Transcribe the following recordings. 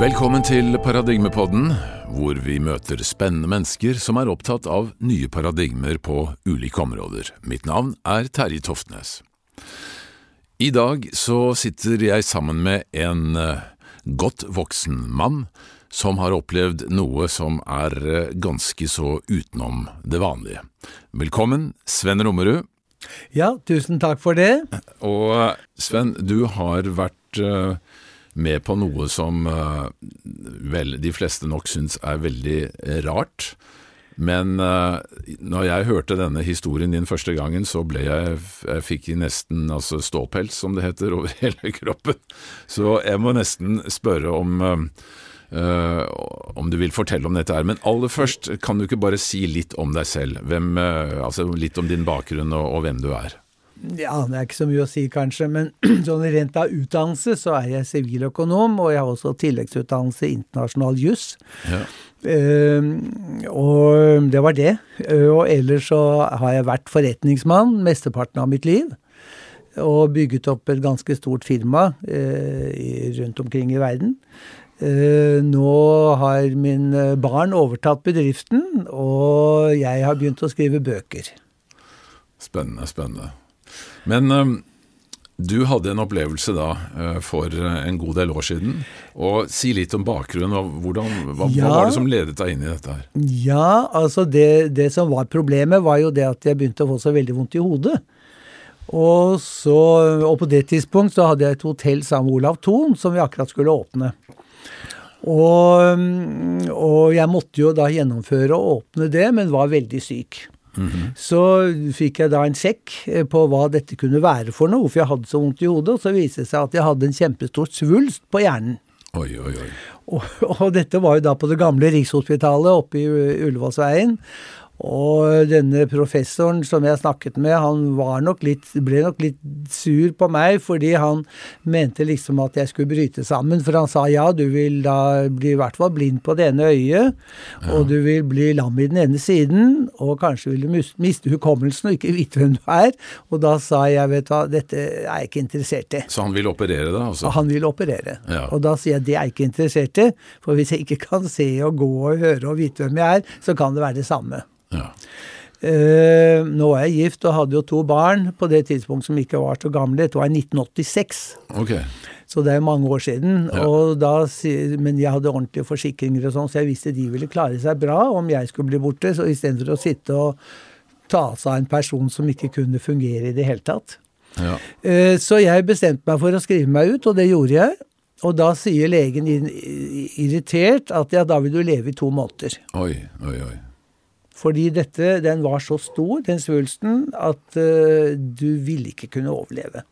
Velkommen til Paradigmepodden, hvor vi møter spennende mennesker som er opptatt av nye paradigmer på ulike områder. Mitt navn er Terje Toftnes. I dag så sitter jeg sammen med en eh, godt voksen mann som har opplevd noe som er eh, ganske så utenom det vanlige. Velkommen, Sven Rommerud. Ja, tusen takk for det. Og Sven, du har vært eh, med på noe som eh, vel de fleste nok syns er veldig eh, rart. Men eh, når jeg hørte denne historien din første gangen, så ble jeg Jeg fikk nesten altså ståpels, som det heter, over hele kroppen. Så jeg må nesten spørre om Uh, om du vil fortelle om dette her. Men aller først, kan du ikke bare si litt om deg selv? Hvem, uh, altså Litt om din bakgrunn og, og hvem du er? Ja, det er ikke så mye å si kanskje, men sånn rent av utdannelse så er jeg siviløkonom, og jeg har også tilleggsutdannelse i internasjonal juss. Ja. Uh, og det var det. Uh, Og ellers så har jeg vært forretningsmann mesteparten av mitt liv. Og bygget opp et ganske stort firma uh, rundt omkring i verden. Eh, nå har min barn overtatt bedriften, og jeg har begynt å skrive bøker. Spennende, spennende. Men du hadde en opplevelse da øh, for øh, en god del år siden. Og Si litt om bakgrunnen. hvordan, hva, Ja. hva var det som ledet deg inn i dette her? Ja, altså det, det som var problemet, var jo det at jeg begynte å få så veldig vondt i hodet. Og, så, og på det tidspunkt så hadde jeg et hotell sammen med Olav Thon som vi akkurat skulle åpne. Og, mm, og jeg måtte jo da gjennomføre og åpne det, men var veldig syk. Så fikk jeg da en sjekk eh, på hva dette kunne være for noe, for jeg hadde så vondt i hodet, og så viste det seg at jeg hadde en kjempestor svulst på hjernen. Oi, oi, oi. Og, og dette var jo da på det gamle Rikshospitalet oppe i Ullevålsveien. Og denne professoren som jeg snakket med, han var nok litt, ble nok litt sur på meg, fordi han mente liksom at jeg skulle bryte sammen. For han sa ja, du vil da bli i hvert fall blind på det ene øyet, og du vil bli lam i den ene siden, og kanskje vil du miste hukommelsen og ikke vite hvem du er. Og da sa jeg, vet du hva, dette er jeg ikke interessert i. Så han vil operere deg, altså? Han vil operere. Ja. Og da sier jeg det er jeg ikke interessert i, for hvis jeg ikke kan se og gå og høre og vite hvem jeg er, så kan det være det samme. Ja. Eh, nå er jeg gift og hadde jo to barn på det tidspunkt som ikke var så gamle. Dette var i 1986, okay. så det er mange år siden. Ja. Og da, men jeg hadde ordentlige forsikringer og sånn, så jeg visste de ville klare seg bra om jeg skulle bli borte, så istedenfor å sitte og ta seg av en person som ikke kunne fungere i det hele tatt. Ja. Eh, Så jeg bestemte meg for å skrive meg ut, og det gjorde jeg. Og da sier legen irritert at ja, da vil du leve i to måneder. Oi, oi, oi. Fordi dette, den var så stor, den svulsten, at uh, du ville ikke kunne overleve.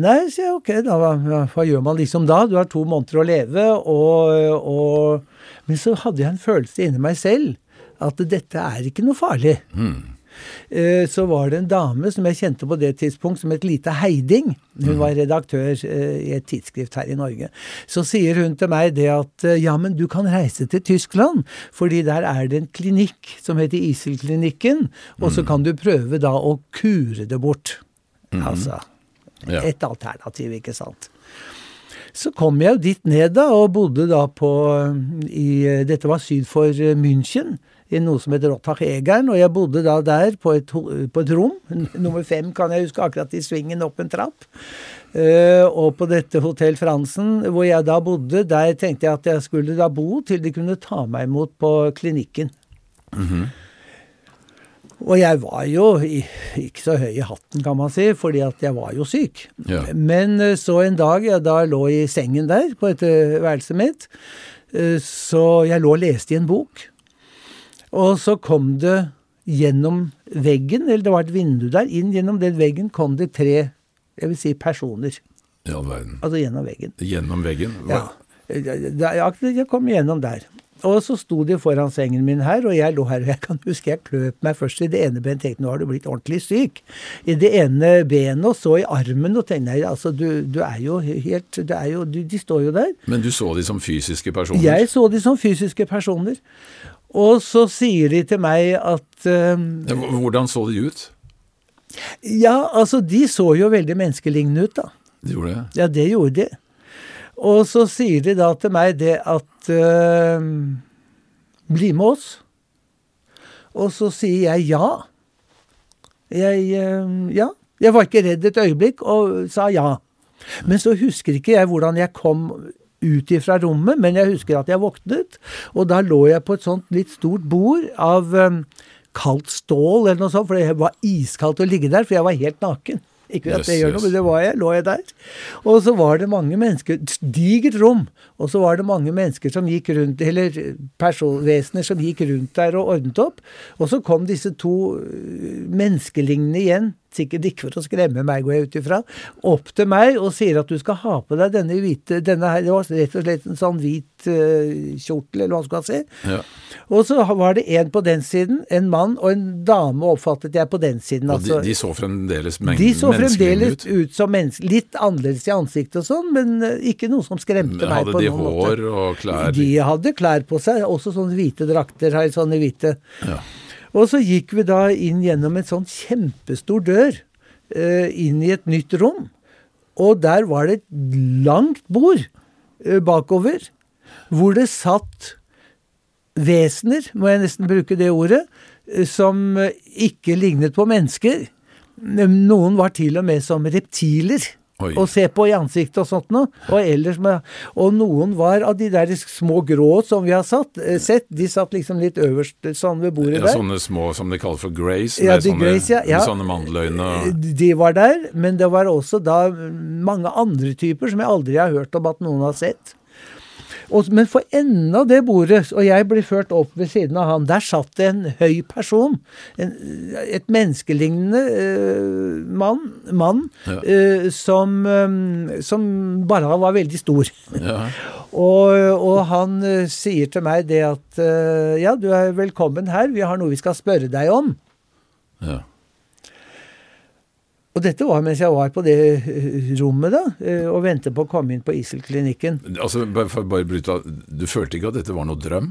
Nei, sier jeg, ok, da, hva, hva- gjør man liksom da? Du har to måneder å leve, og, og Men så hadde jeg en følelse inni meg selv at dette er ikke noe farlig. Eh, Så var det en dame som jeg kjente på det tidspunkt som het Lita heiding. Hun var redaktør eh, i et tidsskrift her i Norge. Så sier hun til meg det at eh, ja, men du kan reise til Tyskland, fordi der er det en klinikk som heter Iselklinikken, og så kan du prøve da å kure det bort. Altså et alternativ, ikke sant. Så kom jeg jo dit ned da, og bodde da på i, Dette var syd for eh, München, i noe som heter Rottach-Egern. Og jeg bodde da der på et, på et rom, nummer fem kan jeg huske, akkurat i svingen opp en trapp. Uh, og på dette Hotell Fransen, hvor jeg da bodde, der tenkte jeg at jeg skulle da bo til de kunne ta meg imot på klinikken. Og jeg var jo i- ikke så høy i hatten, kan man si, fordi at jeg var jo syk. Ja. Men eh, så en dag jeg da lå i sengen der på et eh, værelset mitt, så jeg lå og leste i en bok. Og så kom det gjennom veggen, eller det var et vindu der, inn gjennom den veggen kom det tre, jeg vil si personer. I all verden. Altså gjennom veggen. Gjennom veggen? Ja. Ja, Jeg kom gjennom der. Og så sto de foran sengen min her, og jeg lå her, og jeg kan huske jeg kløp meg først i det ene benet, tenkte nå har du blitt ordentlig syk. I det ene benet, og så i armen, og tenkte nei, altså du, du er jo helt, det er jo, du, de står jo der. Men du så de som fysiske personer? Jeg så de som fysiske personer. Og så sier de til meg at eh, Hvordan så de ut? Ja, altså, de så jo veldig menneskelignende ut, da. De gjorde det? Ja, det gjorde de. Og så sier de da til meg det at øh, Bli med oss. Og så sier jeg ja. Jeg øh, Ja. Jeg var ikke redd et øyeblikk og sa ja. Men så husker ikke jeg hvordan jeg kom ut ifra rommet, men jeg husker at jeg våknet, og da lå jeg på et sånt litt stort bord av um, kaldt stål eller noe sånt, for det var iskaldt å ligge der, for jeg var helt naken. Ikke at det gjør noe, men det var jeg, lå jeg der. Og så var det mange mennesker, digert rom, og så var det mange mennesker som gikk rundt, eller personvesener som gikk rundt der og ordnet opp. Og så kom disse to øh, menneskelignende igjen, sikkert ikke for å skremme meg, går jeg ut ifra, opp til meg og sier at du skal ha på deg denne hvite, denne her, det var rett og slett en sånn hvit uh, kjortel, eller hva skal man si. Ja. Og så var det en på den siden, en mann, og en dame oppfattet jeg på den siden. Og de, altså. de så fremdeles men, De så fremdeles ut som mennesker. Litt annerledes i ansiktet og sånn, men eh, ikke noe som skremte Men meg Hadde de hår og klær? De hadde klær på seg, også sånne hvite drakter. Her, sånne hvite. Ja. Og så gikk vi da inn gjennom en sånn kjempestor dør, eh, inn i et nytt rom. Og der var det et langt bord eh, bakover, hvor det satt vesener, må jeg nesten bruke det ordet, eh, som ikke lignet på mennesker. Noen var til og med som reptiler. Oi. Å se på i ansiktet og sånt noe. Og, ellers med, og noen var av de der små grå som vi har satt, eh, sett. De satt liksom litt øverst sånn ved bordet Ja, der. sånne små som de kaller for grace, Ja, med, sånne, grace, ja, ja. sånne mandeløyne. og- De var der, men det var også da mange andre typer som jeg aldri har hørt om at noen har sett. Og, men for enden av det bordet, og jeg blir ført opp ved siden av han, der satt det en høy person. En, et menneskelignende uh, mann, mann Ja. uh, som, um, som bare var veldig stor. Ja. Og, og han uh, sier til meg det at ja, du er velkommen her, vi har noe vi skal spørre deg om. Ja. Og dette var mens jeg var på det eh, rommet da, eh, og ventet på å komme inn på Iselklinikken. Altså, bare, bare bryta, Du følte ikke at dette var noe drøm?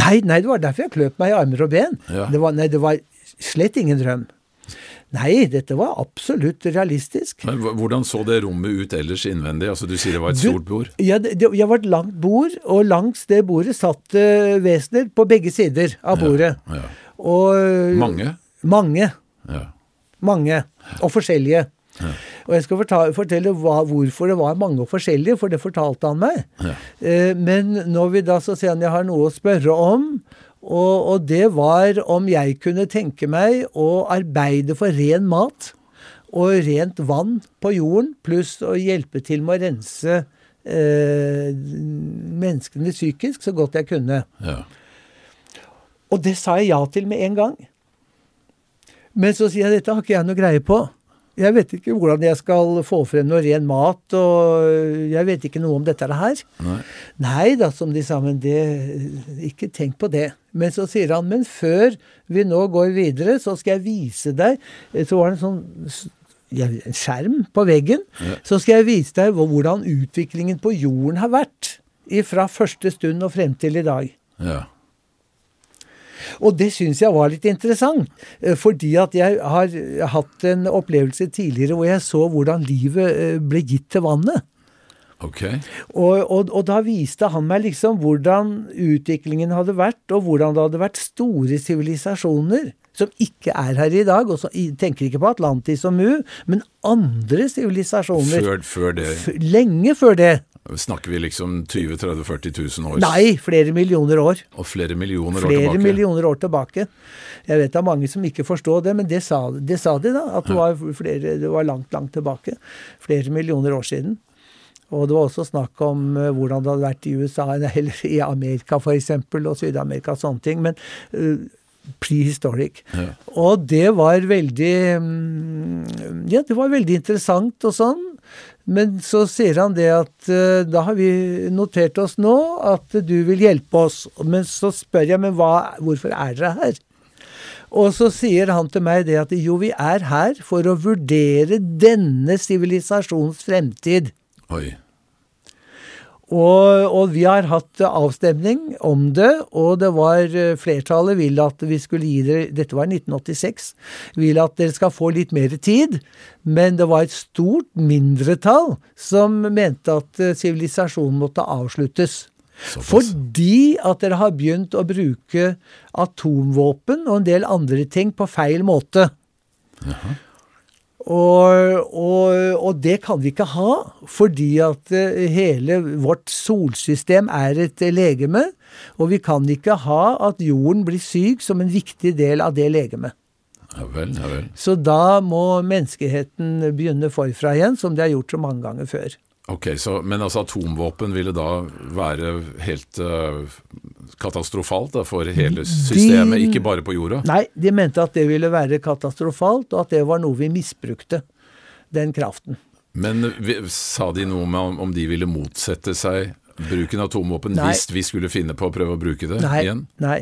Nei, nei, det var derfor jeg kløp meg i armer og ben. Ja. Det var, nei, det var slett ingen drøm. Nei, dette var absolutt realistisk. Men Hvordan så det rommet ut ellers innvendig? Altså, Du sier det var et stort bord? Ja, det, det var et langt bord, og langs det bordet satt uh, vesener på begge sider av bordet. Ja. Og, eh, Mange? Mange. Ja. Mange. Og forskjellige. Og jeg skal fortelle hva, hvorfor det var mange og forskjellige, for det fortalte han meg. Ja. Eh, Men når vi da så sier han jeg har noe å spørre om, og, og det var om jeg kunne tenke meg å arbeide for ren mat og rent vann på jorden, pluss å hjelpe til med å rense eh, menneskene psykisk så godt jeg kunne. ja. Og det sa jeg ja til med en gang. Men så sier jeg dette har ikke jeg noe greie på. Jeg vet ikke hvordan jeg skal få frem noe ren mat, og jeg vet ikke noe om dette her. Nei. Nei da, som de sa, men det Ikke tenk på det. Men så sier han, men før vi nå går videre, så skal jeg vise deg Så var det en sånn en skjerm på veggen. Ja. Så skal jeg vise deg hvordan utviklingen på jorden har vært. Fra første stund og frem til i dag. Ja. Og det syns jeg var litt interessant, eh, fordi at jeg har hatt en opplevelse tidligere hvor jeg så hvordan livet eh, ble gitt til vannet. Ok. Og, og, og da viste han meg liksom hvordan utviklingen hadde vært, og hvordan det hadde vært store sivilisasjoner som ikke er her i dag. Og så tenker ikke på Atlantis og Mu, men andre sivilisasjoner. Før, før det Lenge før det. Snakker vi liksom 20 30 40 000 år? Nei, flere millioner år. Og flere millioner år tilbake? Flere millioner år tilbake. Jeg vet det er mange som ikke forstår det, men det sa, det sa de, da. At det var, flere, det var langt, langt tilbake. Flere millioner år siden. Og det var også snakk om eh, hvordan det hadde vært i USA, eller i Amerika f.eks., og Syd-Amerika og sånne ting. Men eh, prehistoric. Ja. Og det var veldig mm, Ja, det var veldig interessant og sånn. Men så sier han det at eh, da har vi notert oss nå at du vil hjelpe oss. Men så spør jeg, men hva, hvorfor er dere her? Og så sier han til meg det at jo, vi er her for å vurdere denne sivilisasjons fremtid. Oi. Og, og vi har hatt avstemning om det, og det var eh, flertallet vil at vi skulle gi dere Dette var 1986. Vil at dere skal få litt mer tid. Men det var et stort mindretall som mente at eh, sivilisasjonen måtte avsluttes. Såpass. Fordi at dere har begynt å bruke atomvåpen og en del andre ting på feil måte. Og, og, og det kan vi ikke ha, fordi at eh, hele vårt solsystem er et legeme. Og vi kan ikke ha at jorden blir syk som en viktig del av det legemet. Ja vel, ja vel. Så da må menneskeheten begynne forfra igjen, som de har gjort så mange ganger før. Ok, så, Men altså atomvåpen ville da være helt uh, katastrofalt da, for hele systemet, ikke bare på jorda? Nei, de mente at det ville være katastrofalt, og at det var noe vi misbrukte, den kraften. Men sa de noe om, om de ville motsette seg bruken av atomvåpen Nei. hvis vi skulle finne på å prøve å bruke det Nei. igjen? Nei.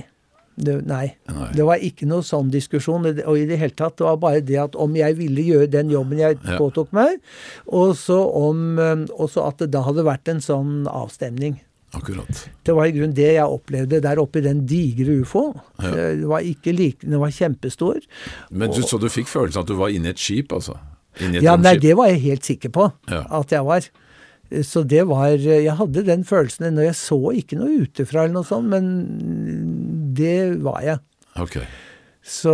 Det, nei. Nei. Det var ikke noe sånn diskusjon. Og i det hele tatt, det var bare det at om jeg ville gjøre den jobben jeg påtok meg, og så at det da hadde vært en sånn avstemning. Akkurat. Det var i grunnen det jeg opplevde der oppe i den digre ufo. Ja. Det var ikke like, den var kjempestor. Men du, Så du fikk følelsen at du var inne i et skip, altså? Et Ja, nei, det var jeg helt sikker på Ja. at jeg var. Så det var Jeg hadde den følelsen når jeg så ikke noe utefra eller noe sånt, men det var jeg. Okay. Så,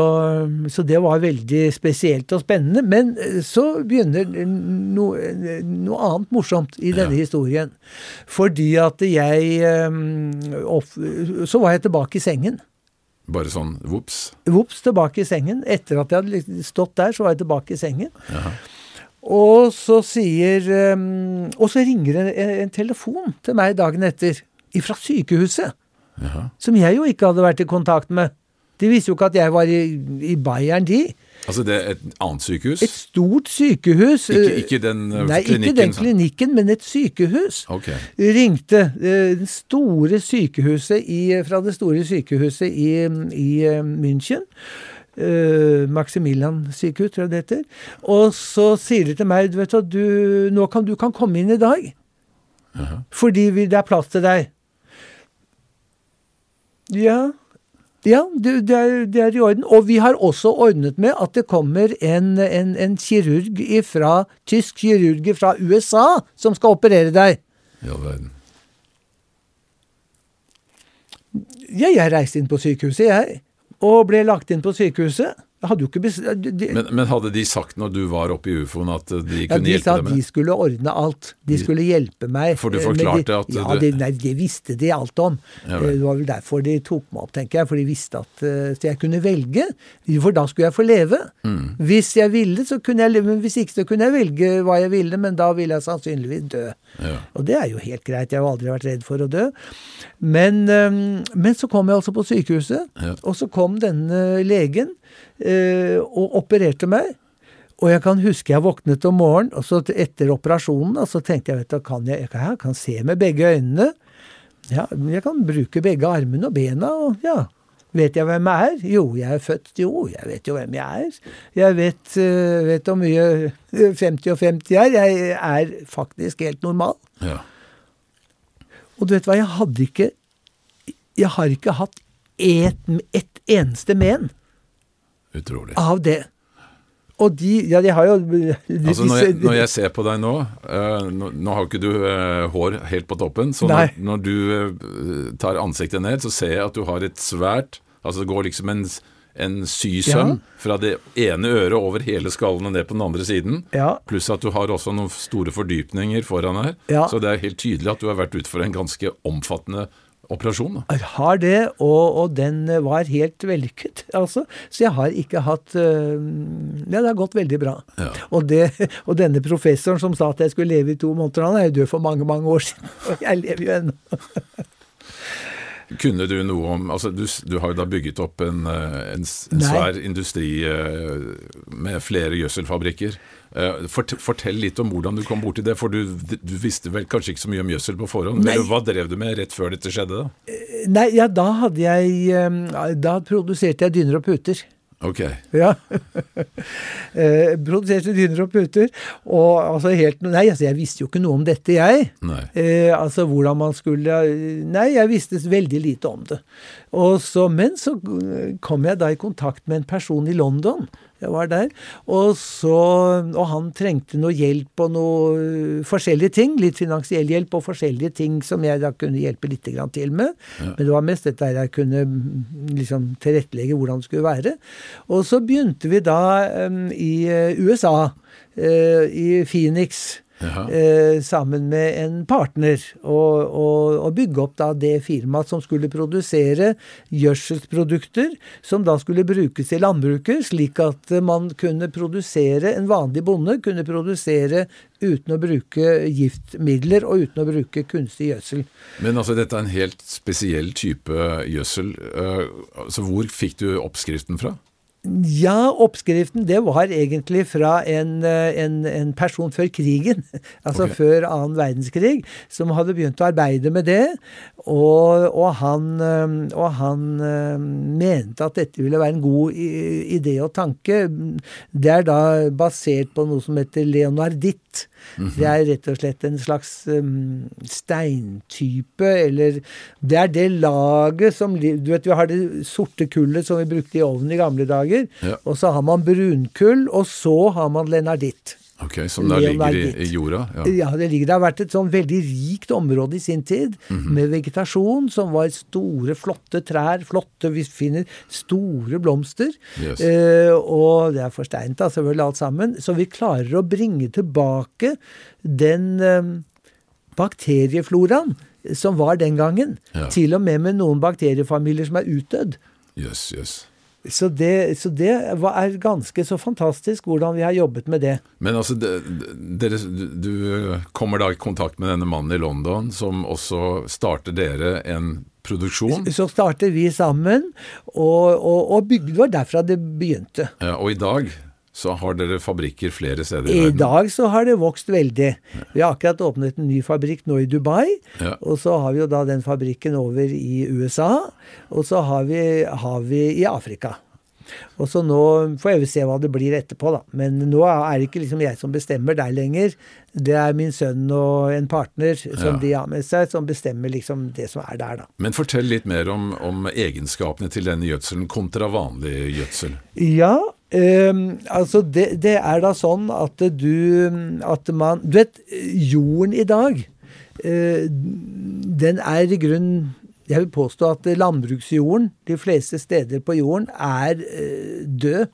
så det var veldig spesielt og spennende. Men eh, så begynner no, eh, noe annet morsomt i denne Ja. historien. Fordi at jeg eh, opp, Så var jeg tilbake i sengen. Bare sånn vops? Vops, tilbake i sengen. Etter at jeg hadde stått der, så var jeg tilbake i sengen. Ja. Og så sier eh, Og så ringer en, en telefon til meg dagen etter. Fra sykehuset. Jaha. Som jeg jo ikke hadde vært i kontakt med. De visste jo ikke at jeg var i, i Bayern, de. Altså det er et annet sykehus? Et stort sykehus. Ikke, eh, ikke den klinikken? Nei, ikke den klinikken, men et sykehus. Ok. Ringte eh, det store sykehuset i, fra det store sykehuset i, i eh, München. Uh, Maximilian sykehus, tror jeg det heter. Og så sier de til meg du vet hva, du, nå kan du kan komme inn i dag. Jaha. Fordi vi, det er plass til deg. Ja, ja det, det, er, det er i orden. Og vi har også ordnet med at det kommer en, en, en kirurg fra, tysk kirurg fra USA som skal operere deg. Ja, verden. Ja, jeg reiste inn på sykehuset, jeg. Og ble lagt inn på sykehuset. De, Men, men hadde de sagt når du var oppe i ufoen at eh, de ja, kunne de hjelpe deg med det? de sa de skulle ordne alt. De skulle hjelpe meg. For du eh, forklarte de- at Ja, det- nei, det visste de alt om. Ja Eh, det var vel derfor de tok meg opp, tenker jeg. For de visste at Så jeg kunne velge. For da skulle jeg få leve. Mm. Hvis jeg ville, så kunne jeg leve. Men hvis ikke, så kunne jeg velge hva jeg ville. Men da ville jeg sannsynligvis dø. Ja. Og det er jo helt greit. Jeg har aldri vært redd for å dø. Men, men så kom jeg altså på sykehuset, Ja. og så kom denne legen eh, og opererte meg. Og jeg kan huske jeg våknet om morgenen, og så etter operasjonen og så tenkte jeg vet du, kan jeg, jeg kan, jeg kan se med begge øynene. Ja, jeg kan bruke begge armene og bena. og ja, Vet jeg hvem jeg er? Jo, jeg er født. Jo, jeg vet jo hvem jeg er. Jeg vet, eh, vet hvor mye 50 og 50 er. Jeg er faktisk helt normal. ja. Og du vet hva, jeg hadde ikke Jeg har ikke hatt et, et eneste men Utrolig. av det. Og de Ja, de har jo de, Altså når jeg, når jeg ser på deg nå uh, nå, nå har ikke du uh, hår helt på toppen, så når, når du uh, tar ansiktet ned, så ser jeg at du har et svært Altså det går liksom en, en sysøm Ja. fra det ene øret over hele skallen og ned på den andre siden. Ja. Pluss at du har også noen store fordypninger foran her. Ja. Så det er helt tydelig at du har vært ute for en ganske omfattende operasjon. Da. Jeg har det, og, og den var helt vellykket, altså. Så jeg har ikke hatt øh, Ja, det har gått veldig bra. Ja. Og, det, og denne professoren som sa at jeg skulle leve i to måneder, han er jo død for mange, mange år siden. Og jeg lever jo ennå. Kunne du noe om altså Du, du har jo da bygget opp en, eh, en, en svær industri eh, med flere gjødselfabrikker. Eh, fortell litt om hvordan du kom borti det, for du, du visste vel kanskje ikke så mye om gjødsel på forhånd? Nei. Hva drev du med rett før dette skjedde? da? Nei, ja, da hadde jeg Da produserte jeg dyner og puter. Ok. Ja. eh, produserte dyner og puter. Og altså helt Nei, altså jeg visste jo ikke noe om dette, jeg. Eh, altså hvordan man skulle Nei, jeg visste veldig lite om det. Og så, men så kom jeg da i kontakt med en person i London. Jeg var der. Og, så, og han trengte noe hjelp og noe forskjellige ting. Litt finansiell hjelp og forskjellige ting som jeg da kunne hjelpe litt til med. Ja. Men det var mest dette jeg kunne liksom tilrettelegge hvordan det skulle være. Og så begynte vi da um, i eh, USA, uh, i Phoenix eh, sammen med en partner og, og, og, bygge opp da det firmaet som skulle produsere gjødselprodukter som da skulle brukes i landbruket, slik at man kunne produsere, en vanlig bonde kunne produsere uten å bruke giftmidler og uten å bruke kunstig gjødsel. Men altså dette er en helt spesiell type gjødsel. Uh, altså hvor fikk du oppskriften fra? Ja, oppskriften det var egentlig fra en, eh, en, en person før krigen. Altså okay. før annen verdenskrig, som hadde begynt å arbeide med det. Og, og, han, eh, og, han, eh, mente at dette ville være en god idé og tanke. Det er da basert på noe som heter leonarditt. Mm -hmm. Det er rett og slett en slags um, steintype, eller Det er det laget som Du vet, vi har det sorte kullet som vi brukte i ovnen i gamle dager. Ja. Og så har man brunkull, og så har man lenarditt. Ok, Som da ligger i, i jorda? Ja. ja. det ligger Det har vært et sånn veldig rikt område i sin tid, mm -hmm. med vegetasjon som var store, flotte trær. Flotte, vi finner store blomster. Yes. Eh, og det er forsteint, da, selvfølgelig, alt sammen. Så vi klarer å bringe tilbake den eh, bakteriefloraen som var den gangen. Ja. Til og med med noen bakteriefamilier som er utdødd. Yes, yes. Så det, så det, er ganske så fantastisk hvordan vi har jobbet med det. Men altså, dere, du kommer da i kontakt med denne mannen i London, som også starter dere en produksjon? Så starter vi sammen, og, og, og bygde, det var derfra det begynte. Ja, og i dag så har dere fabrikker flere steder i verden? I dag så har det vokst veldig. Vi har akkurat åpnet en ny fabrikk nå i Dubai. Ja. Og så har vi jo da den fabrikken over i USA. Og så har vi, har vi i Afrika. Og så nå får jeg se hva det blir etterpå, da. Men nå er det ikke liksom jeg som bestemmer der lenger. Det er min sønn og en partner som ja. de har med seg, som bestemmer liksom det som er der, da. Men fortell litt mer om, om egenskapene til denne gjødselen kontra vanlig gjødsel. Ja, Um, altså det, det, er da sånn at du At man Du vet, jorden i dag, uh, den er i grunnen Jeg vil påstå at landbruksjorden de fleste steder på jorden er uh, død.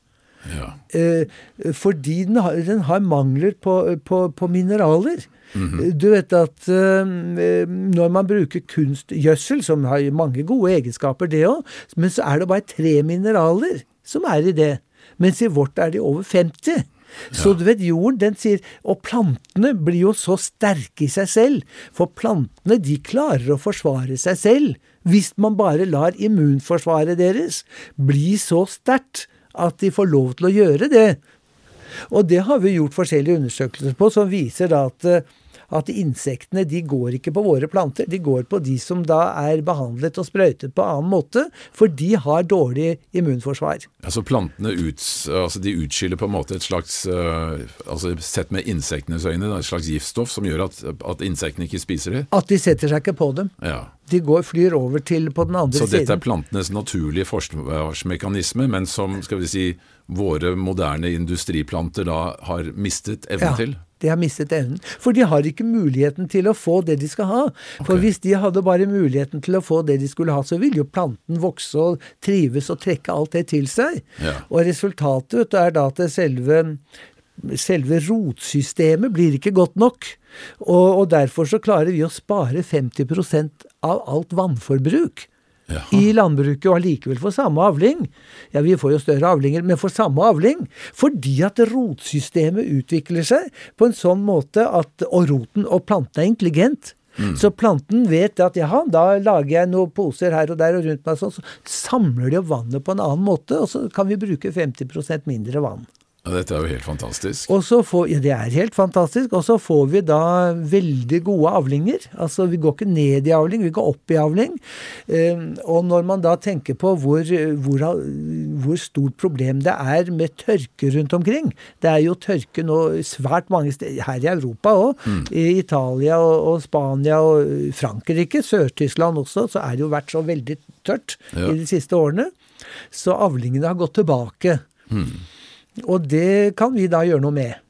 Ja. Uh, fordi den har, den har mangler på, på, på mineraler. Mm -hmm. Du vet at når man bruker kunstgjødsel, som har mange gode egenskaper, det òg, men så er det bare tre mineraler som er i det. Mens i vårt er de over 50. Så ja. du vet, jorden den sier Og plantene blir jo så sterke i seg selv. For plantene de klarer å forsvare seg selv. Hvis man bare lar immunforsvaret deres bli så sterkt at de får lov til å gjøre det. Og det har vi gjort forskjellige undersøkelser på som viser da at at insektene de går ikke på våre planter, de går på de som da er behandlet og sprøytet på annen måte, for de har dårlig immunforsvar. Altså plantene ut, altså de utskiller på en måte et slags uh, altså Sett med insektenes øyne, et slags giftstoff som gjør at, at insektene ikke spiser dem? At de setter seg ikke på dem. Ja. De går, flyr over til på den andre siden. Så dette er plantenes naturlige forsvarsmekanisme, men som skal vi si, våre moderne industriplanter da har mistet evnen ja. til? De har mistet evnen. For de har ikke muligheten til å få det de skal ha. For hvis de hadde bare muligheten til å få det de skulle ha, så ville jo planten vokse og trives og trekke alt det til seg. Ja. Og resultatet er da at selve selve rotsystemet blir ikke godt nok. Og, og, derfor så klarer vi å spare 50% av alt vannforbruk. Jaha. i landbruket, og allikevel får samme avling. Ja, vi får jo større avlinger, men får samme avling. Fordi at rotsystemet utvikler seg på en sånn måte at Og roten og planten er intelligent. Mm. Så planten vet at jaha, da lager jeg noen poser her og der og rundt meg, sånn, så samler de opp vannet på en annen måte, og så kan vi bruke 50% mindre vann. Ja, dette er jo helt fantastisk. Og så får, ja, Det er helt fantastisk. Og så får vi da veldig gode avlinger. Altså Vi går ikke ned i avling, vi går opp i avling. Eh, og når man da tenker på hvor, hvor, hvor, stort problem det er med tørke rundt omkring Det er jo tørke nå svært mange steder, her i Europa òg. Mm. I Italia og, og, Spania og Frankrike, Sør-Tyskland også, så er det jo vært så veldig tørt ja. i de siste årene. Så avlingene har gått tilbake. Mm. Og det kan vi da gjøre noe med.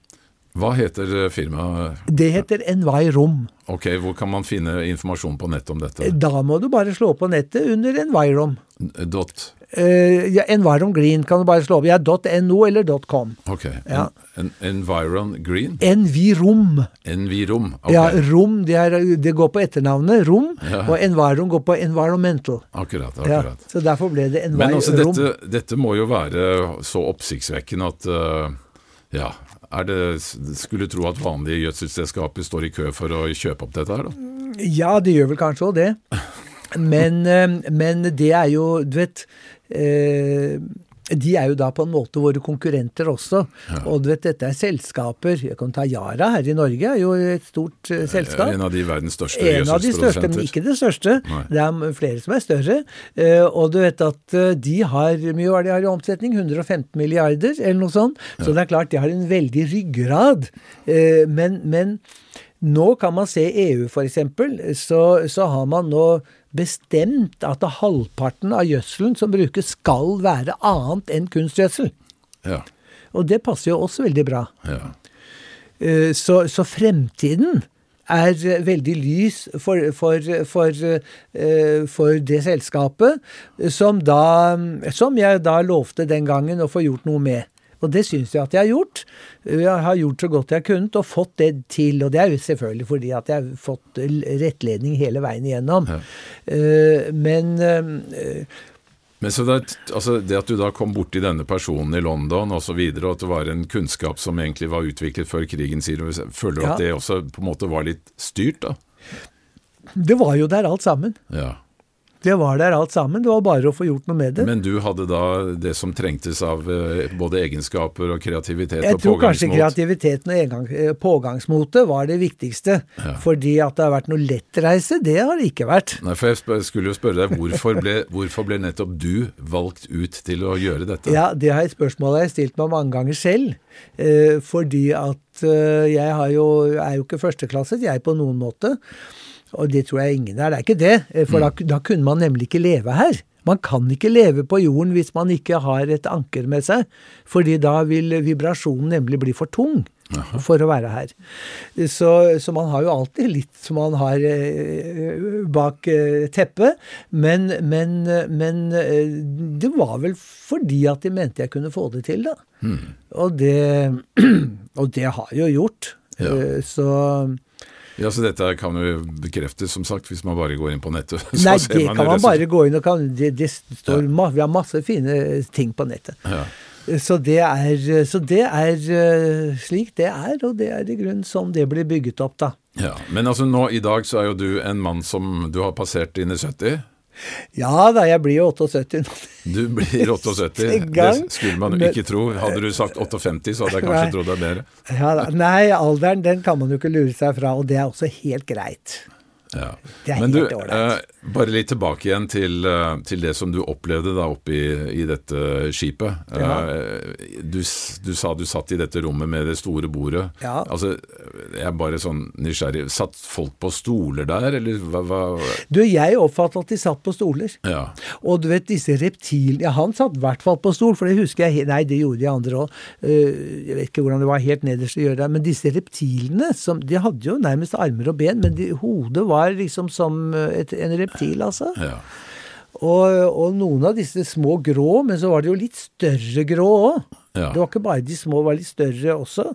Hva heter eh, firmaet? Det heter Envirom. Ok, Hvor kan man finne informasjon på nettet om dette? Da må du bare slå på nettet under Envirom. Dot? Uh, ja, Environ Green kan du bare slå opp. Ja, .no eller .com. Ok. Ja. En, Environ Green? Envirom. Envirom, ok. Ja, Rom, det, er, det går på etternavnet Rom, ja. og Environ går på Environmental. Akkurat, akkurat. Ja, så derfor ble det Environ. Men altså, dette, dette, må jo være så oppsiktsvekkende at uh, ja, det, skulle tro at vanlige gjødselselskaper står i kø for å kjøpe opp dette her, da? Ja, det gjør vel kanskje òg det. Men, eh, men, det er jo Du vet de er jo da på en måte våre konkurrenter også. Ja. Og du vet, dette er selskaper Jeg kan ta Yara her i Norge, er jo et stort uh, selskap. En av de verdens største En av de største, men ikke det største. Nei. Det er flere som er større. Uh, og du vet at uh, de har mye hva de har i omsetning? 115 milliarder, eller noe sånt. Ja. Så det er klart, de har en veldig ryggrad. men, men nå kan man se EU, f.eks. Så, så har man nå bestemt at halvparten av gjødselen som brukes, skal være annet enn kunstgjødsel. Ja. Og det passer jo også veldig bra. Ja. Eh, så, så, fremtiden er veldig lys for, for, for, eh, for, det selskapet, som, da, som jeg da lovte den gangen å få gjort noe med. Og det syns jeg at jeg har gjort. Jeg har gjort så godt jeg har kunnet og fått det til. Og det er jo selvfølgelig fordi at jeg har fått rettledning hele veien igjennom. Ja. Uh, men uh, men så det, altså det, at du da kom borti denne personen i London osv., og, så videre, og at det var en kunnskap som egentlig var utviklet før krigen, sier du, føler du ja. at det også på en måte var litt styrt, da? Det var jo der alt sammen. Ja. Det var der alt sammen. Det var bare å få gjort noe med det. Men du hadde da det som trengtes av eh, både egenskaper og kreativitet Jeg og tror kanskje kreativiteten og eh, pågangsmotet var det viktigste. Ja. Fordi at det har vært noe lettreise, det har det ikke vært. Nei, for Jeg skulle jo spørre deg, hvorfor ble, hvorfor ble nettopp du valgt ut til å gjøre dette? Ja, Det har et spørsmål jeg har stilt meg mange ganger selv. Eh, fordi at jeg jo, er jo ikke førsteklasset, jeg på noen måte. Og det tror jeg ingen er. Det er ikke det. Eh, for mm. da, da, kunne man nemlig ikke leve her. Man kan ikke leve på jorden hvis man ikke har et anker med seg. fordi da vil vibrasjonen nemlig bli for tung Aha. for å være her. Så, så, man har jo alltid litt som man har eh, bak eh, teppet. Men, men, men det var vel fordi at de mente jeg kunne få det til, da. Mm. Og, det, og det har jeg jo gjort. Ja. Så ja, så Dette kan jo bekreftes, som sagt, hvis man bare går inn på nettet. Nei, det kan man bare gå inn og kan, det, det står, ja. Vi har masse fine ting på nettet. Ja. Så, det er, så det er eh, slik det er, og det er i grunnen sånn det blir bygget opp, da. Ja, Men altså nå i dag så er jo du en mann som Du har passert dine 70? Ja da, jeg blir jo 78 nå. Du blir 78? Det skulle man jo ikke tro. Hadde du sagt 58, så hadde jeg kanskje trodd deg bedre. Ja, nei, alderen den kan man jo ikke lure seg fra, og det er også helt greit. Ja. Men du, eh, bare litt tilbake igjen til, eh, til, det som du opplevde da oppe i, i dette skipet. Ja. Eh, du, du, sa du satt i dette rommet med det store bordet. Ja. Altså, jeg er bare sånn nysgjerrig. Satt folk på stoler der, eller hva, hva? Du, jeg oppfattet at de satt på stoler. Ja. Og du vet disse reptilene Ja, han satt i hvert fall på stol, for det husker jeg Nei, det gjorde de andre òg. Jeg vet ikke hvordan det var helt nederst å gjøre det. Men disse reptilene, som, de hadde jo nærmest armer og ben, men de, hodet var var liksom som et, en reptil, altså. Ja. Og, og, noen av disse små grå, men så var det jo litt større grå òg. Ja. Det var ikke bare de små, var litt større også.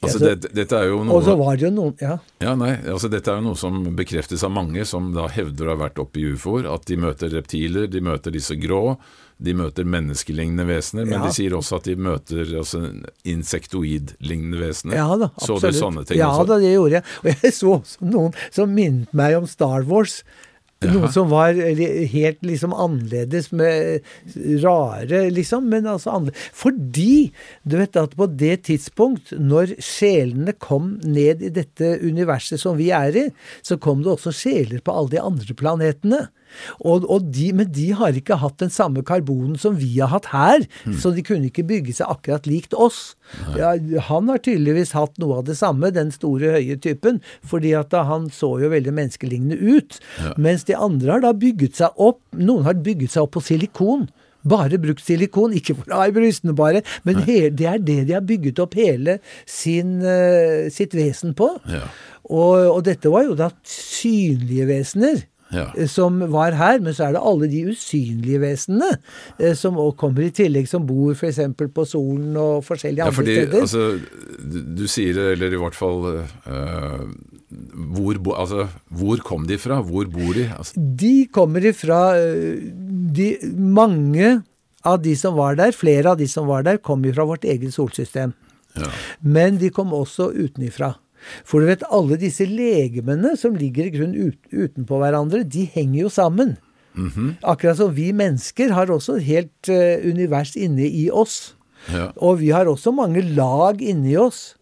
Altså, ja, det, dette er jo noe Og så var det jo noen Ja. ja nei, altså Dette er jo noe som bekreftes av mange som da hevder å ha vært oppe i ufoer. At de møter reptiler, de møter disse grå, de møter menneskelignende vesener. Men ja. de sier også at de møter altså, insektoidlignende vesener. Ja da, absolutt. Så du sånne ting ja, også? Da, det gjorde jeg. Og jeg så også noen som minnet meg om Star Wars. Ja. Noe som var helt liksom annerledes, med rare, liksom. Men altså annerledes. Fordi du vet at på det tidspunkt, når sjelene kom ned i dette universet som vi er i, så kom det også sjeler på alle de andre planetene. Og, og de, men de har ikke hatt den samme karbonen som vi har hatt her, så de kunne ikke bygge seg akkurat likt oss. Ja, han har tydeligvis hatt noe av det samme, den store, høye typen, fordi at da han så jo veldig menneskelignende ut. Mens de andre har da bygget seg opp, noen har bygget seg opp på silikon. Bare brukt silikon, ikke for å ha i brystene bare, men hele, det er det de har bygget opp hele sin, uh, sitt vesen på. Ja. Og, og dette var jo da synlige vesener Ja. eh, som var her, men så er det alle de usynlige vesenene eh, som også kommer i tillegg, som bor f.eks. på solen og forskjellige Ja, andre fordi steder. altså, du, du sier, eller i hvert fall eh, hvor, altså, hvor kom de fra? Hvor bor de? Altså, De kommer ifra eh, de, Mange av de som var der, flere av de som var der, kom ifra vårt eget solsystem. ja. Men de kom også utenifra. For du vet, alle disse legemene som ligger i grunnen ut, utenpå hverandre, de henger jo sammen. Akkurat som vi mennesker har også et helt uh, univers inne i oss. Ja. Og vi har også mange lag inni oss.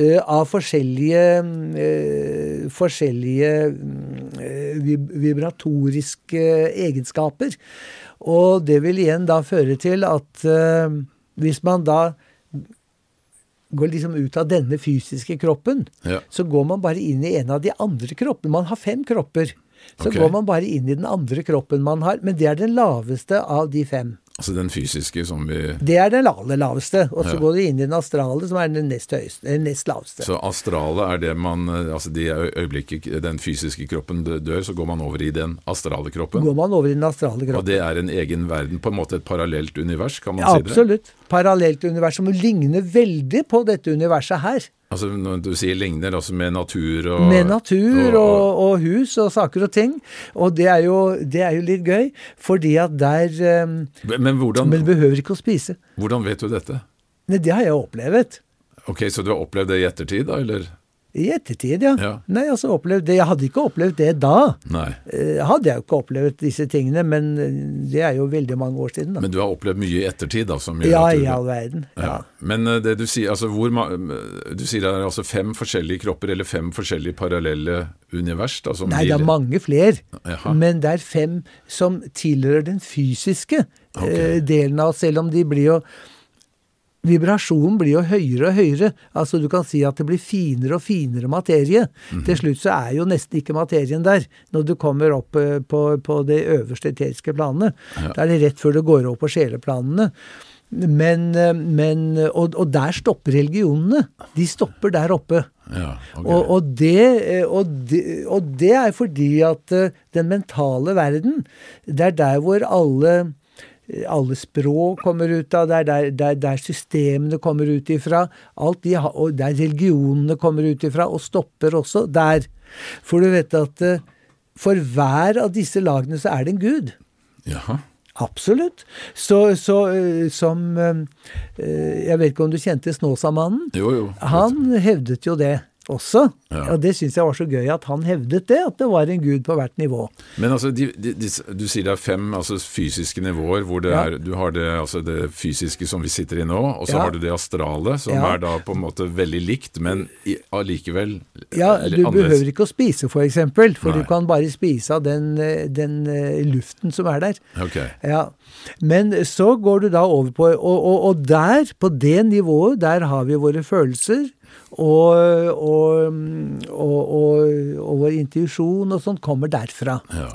eh, av forskjellige uh, forskjellige mm, vib vibratoriske egenskaper. Og det vil igjen da føre til at hvis man da går liksom ut av denne fysiske kroppen, Ja. så går man bare inn i en av de andre kroppene. Man har fem kropper. Så okay. går man bare inn i den andre kroppen man har. Men det er den laveste av de fem. Altså den fysiske som vi Det er den aller laveste. Og så Ja. går du inn i den astrale, som er den nest høyeste, den nest laveste. Så astrale er det man øh, Altså de øyeblikket den fysiske kroppen dør, så går man over i den astrale kroppen. Går man over i den astrale kroppen. Og det er en egen verden, på en måte et parallelt univers, kan man si det? Absolutt. Parallelt univers som ligner veldig på dette universet her. Altså Når du sier ligner, altså med natur og Med natur og, og hus og saker og ting. Og det er jo, det er jo litt gøy, fordi at der um, Men hvordan, Men behøver ikke å spise. hvordan vet du dette? Nei, det har jeg opplevd. Ok, Så du har opplevd det i ettertid, da? Eller? I ettertid, ja. Ja. Nei, altså opplevd det. Jeg hadde ikke opplevd det da. Nei. Eh, hadde jeg jo ikke opplevd disse tingene, men eh, det er jo veldig mange år siden. da. Men du har opplevd mye i ettertid, da? Som gjør Ja, at du, i all verden. Ja. Ja. Men eh, det du sier, altså hvor ma Du sier det er altså fem forskjellige kropper, eller fem forskjellige parallelle univers? Da, som Nei, det er mange flere. Jaha. Men det er fem som tilhører den fysiske Ok. eh, delen av oss, selv om de blir jo Vibrasjonen blir jo høyere og høyere. Altså Du kan si at det blir finere og finere materie. Mhm. Til slutt så er jo nesten ikke materien der, når du kommer opp eh, på, på det øverste eteriske planet. Da er det rett før du går opp på sjeleplanene. Men, eh, men og, og der stopper religionene. De stopper der oppe. Ja, okay. Og, og, det, og, det, og det er fordi at den mentale verden, det er der hvor alle alle språk kommer ut av, det er der, der, systemene kommer ut ifra. Alt de og der religionene kommer ut ifra, og stopper også der. For du vet at eh, for hver av disse lagene så er det en gud. Jaha. Absolutt. Så, så eh, som eh, Jeg vet ikke om du kjente Snåsamannen? Jo, jo. Han hevdet jo det også. Ja. Og det syns jeg var så gøy at han hevdet det, at det var en gud på hvert nivå. Men altså, de, de, de, du sier det er fem altså, fysiske nivåer, hvor det Ja. er, du har det, altså, det fysiske som vi sitter i nå, og så Ja. har du det astrale, som Ja. er da på en måte veldig likt, men allikevel Ja, eh, Du annerledes. behøver ikke å spise, for eksempel, for Nei. du kan bare spise av den, eh, den eh, luften som er der. Okay. Ja. Men så går du da over på og, og, og der, på det nivået, der har vi våre følelser. Og, og, og, og, vår intuisjon og sånt kommer derfra. Ja.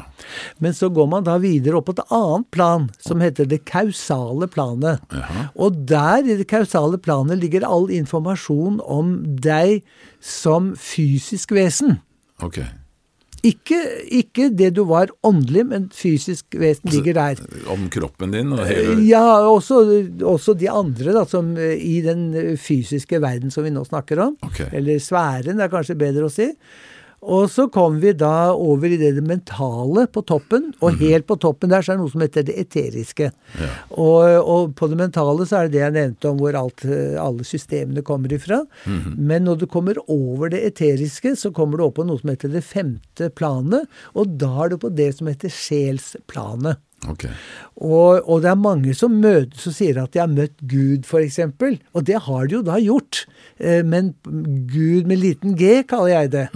Men så går man da videre opp på et annet plan, som heter det kausale planet. Ja. Og der i det kausale planet ligger all informasjon om deg som fysisk vesen. Ok. Ikke, ikke det du var åndelig, men fysisk vesen ligger der. Om kroppen din og hele Ja, også, også de andre da, som eh, i den eh, fysiske verden som vi nå snakker om. Okay. Eller sfæren, det er kanskje bedre å si. Og så kom vi da over i det, det mentale på toppen, og Mhm. helt på toppen der så er det noe som heter det eteriske. Ja. Og, og på det mentale så er det det jeg nevnte om hvor alt, eh, alle systemene kommer ifra. Mhm. Men når du kommer over det eteriske, så kommer du opp på noe som heter det femte planet, og da er du på det som heter sjelsplanet. Okay. Og, og det er mange som møtes og sier at de har møtt Gud, f.eks. Og det har de jo da gjort. Eh, Men Gud med liten g, kaller jeg det.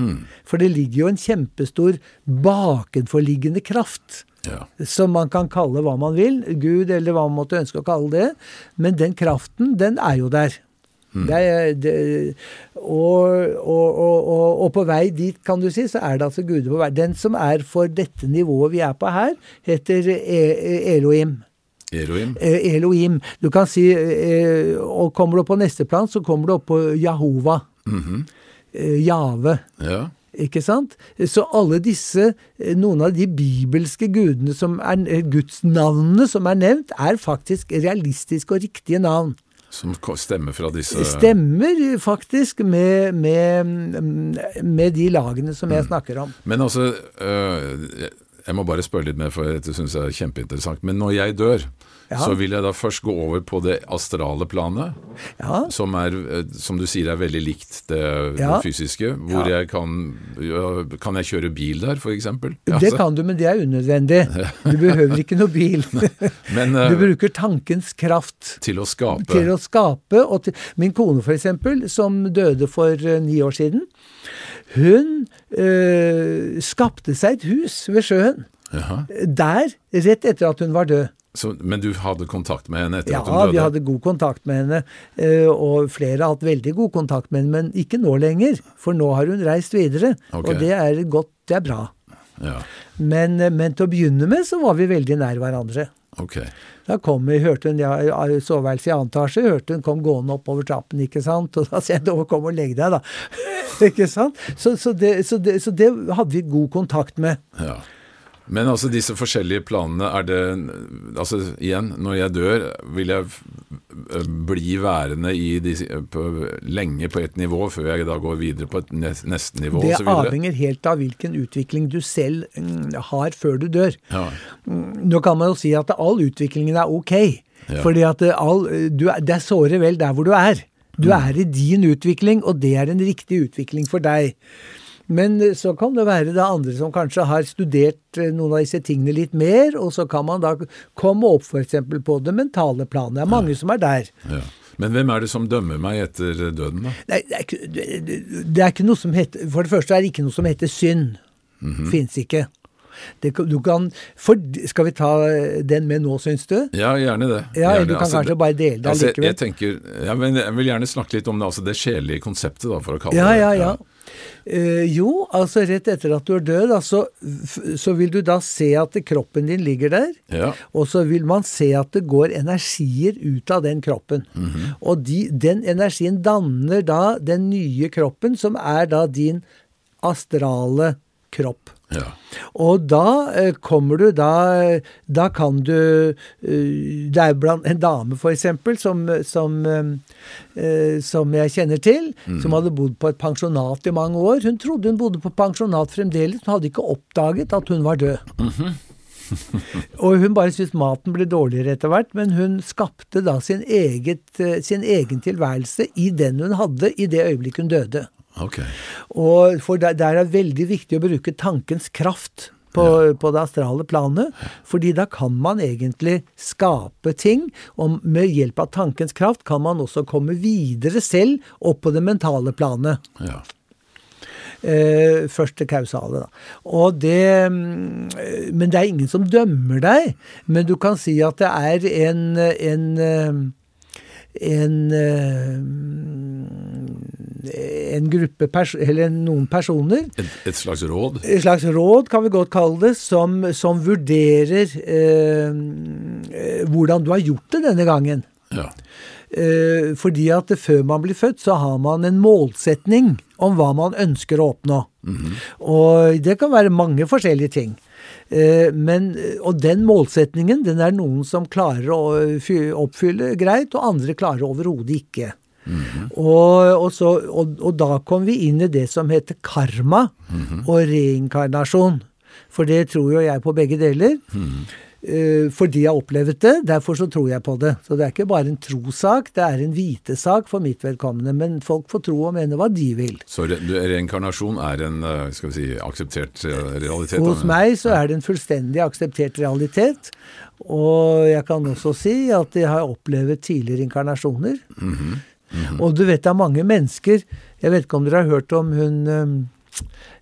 For det ligger jo en kjempestor bakenforliggende kraft. Ja. Som man kan kalle hva man vil. Gud, eller hva man måtte ønske å kalle det. Men den kraften, den er jo der. Det er, det, og, og, og, og, på vei dit, kan du si, så er det altså guder på vei. Den som er for dette nivået vi er på her, heter E- Elohim. Eh, Elohim. Du kan si eh, Og kommer du opp på neste plan, så kommer du opp på Jahova. Eh, Jave. Ja. Ikke sant? Så alle disse, eh, noen av de bibelske gudene som er, eh, gudsnavnene som er nevnt, er faktisk realistiske og riktige navn. Som stemmer fra disse Stemmer faktisk med, med, med de lagene som jeg snakker om. Men altså, øh, jeg må bare spørre litt mer, for dette syns jeg er kjempeinteressant. Men når jeg dør, Ja. så vil jeg da først gå over på det astrale planet, Ja, som er, øh, som du sier, er veldig likt det, Ja. det fysiske. Hvor jeg kan Kan jeg kjøre bil der, f.eks.? Det kan du, men det er unødvendig. Du behøver ikke noe bil. Men Du øh, bruker tankens kraft. til å skape til å skape. Og til, min kone, for eksempel, som døde for eh, ni år siden, hun øh, skapte seg et hus ved sjøen. Jaha. Der, rett etter at hun var død. Så, Men du hadde kontakt med henne etter Ja, at hun døde? Ja, vi hadde god kontakt med henne, eh, og flere har hatt veldig god kontakt med henne, men ikke nå lenger. For nå har hun reist videre, okay. og det er godt, det er bra. Ja, Men, eh, men til å begynne med så var vi veldig nær hverandre. Okay. Da kom vi, hørte hun, ja, i soveværelset i annen etasje, hørte hun kom gående oppover trappen, ikke sant. Og da sier jeg kom og legg deg, da. ikke sant. Så, så, det, så, det, så det hadde vi god kontakt med. Ja. Men altså disse forskjellige planene, er det Altså igjen, når jeg dør, vil jeg øh, bli værende i disse, på, lenge på et nivå før jeg da går videre på et neste nivå Det avhenger helt av hvilken utvikling du selv mm, har før du dør. Ja. Nå kan man jo si at all utviklingen er ok, Ja. fordi at det all, du, er- det er såre vel der hvor du er. Du Mm. er i din utvikling, og det er en riktig utvikling for deg. Men eh, så kan det være det andre som kanskje har studert eh, noen av disse tingene litt mer, og så kan man da komme opp f.eks. på det mentale planet. Det er mange som er der. ja. Men hvem er det som dømmer meg etter døden, da? Nei, det, er ikke, det, er ikke noe som heter For det første er det ikke noe som heter synd. Mhm. Fins ikke. Det, kan- du kan, for, skal vi ta den med nå, syns du? Ja, gjerne det. Ja, gjerne. du kan kanskje det- bare dele det altså, jeg, allikevel. jeg tenker, ja, men jeg vil gjerne snakke litt om det, altså det sjelelige konseptet, da, for å kalle Ja, det ja, ja. Eh, jo, altså rett etter at du er død, altså, så vil du da se at kroppen din ligger der. Ja. Og så vil man se at det går energier ut av den kroppen. Mhm. Og de, den energien danner da den nye kroppen, som er da din astrale kropp. Ja. Og da eh, kommer du da Da kan du eh, Det er blant en dame, for eksempel, som, som, eh, som jeg kjenner til, som hadde bodd på et pensjonat i mange år. Hun trodde hun bodde på pensjonat fremdeles, hun hadde ikke oppdaget at hun var død. Og hun bare syntes maten ble dårligere etter hvert, men hun skapte da sin, eget, sin egen tilværelse i den hun hadde i det øyeblikket hun døde. Ok. Og for der, der er det veldig viktig å bruke tankens kraft på, på det astrale planet. fordi da kan man egentlig skape ting, og med hjelp av tankens kraft kan man også komme videre selv opp på det mentale planet. Ja. Eh, først det kausale, da. Og det mm, eh, Men det er ingen som dømmer deg. Men du kan si at det er en en, en, en, eh, en gruppe pers eller noen personer Et, et slags råd? et slags råd, kan vi godt kalle det, som, som vurderer eh, eh, hvordan du har gjort det denne gangen. Ja. Eh, fordi at før man blir født, så har man en målsetning om hva man ønsker å oppnå. Og det kan være mange forskjellige ting. Eh, men, og den målsetningen den er noen som klarer å oppfylle greit, og andre klarer overhodet ikke. Og, og, så, og, og da kom vi inn i det som heter karma og reinkarnasjon. For det tror jo jeg på begge deler. Eh, fordi jeg har opplevd det. Derfor så tror jeg på det. Så det er ikke bare en trosak, det er en vitesak for mitt vedkommende. Men folk får tro og mene hva de vil. Så re reinkarnasjon er en eh, skal vi si, akseptert eh, realitet? Hos meg så er det en fullstendig akseptert realitet. Og jeg kan også si at jeg har opplevd tidligere inkarnasjoner. Mm -hmm. Mm. Og du vet det er mange mennesker Jeg vet ikke om dere har hørt om hun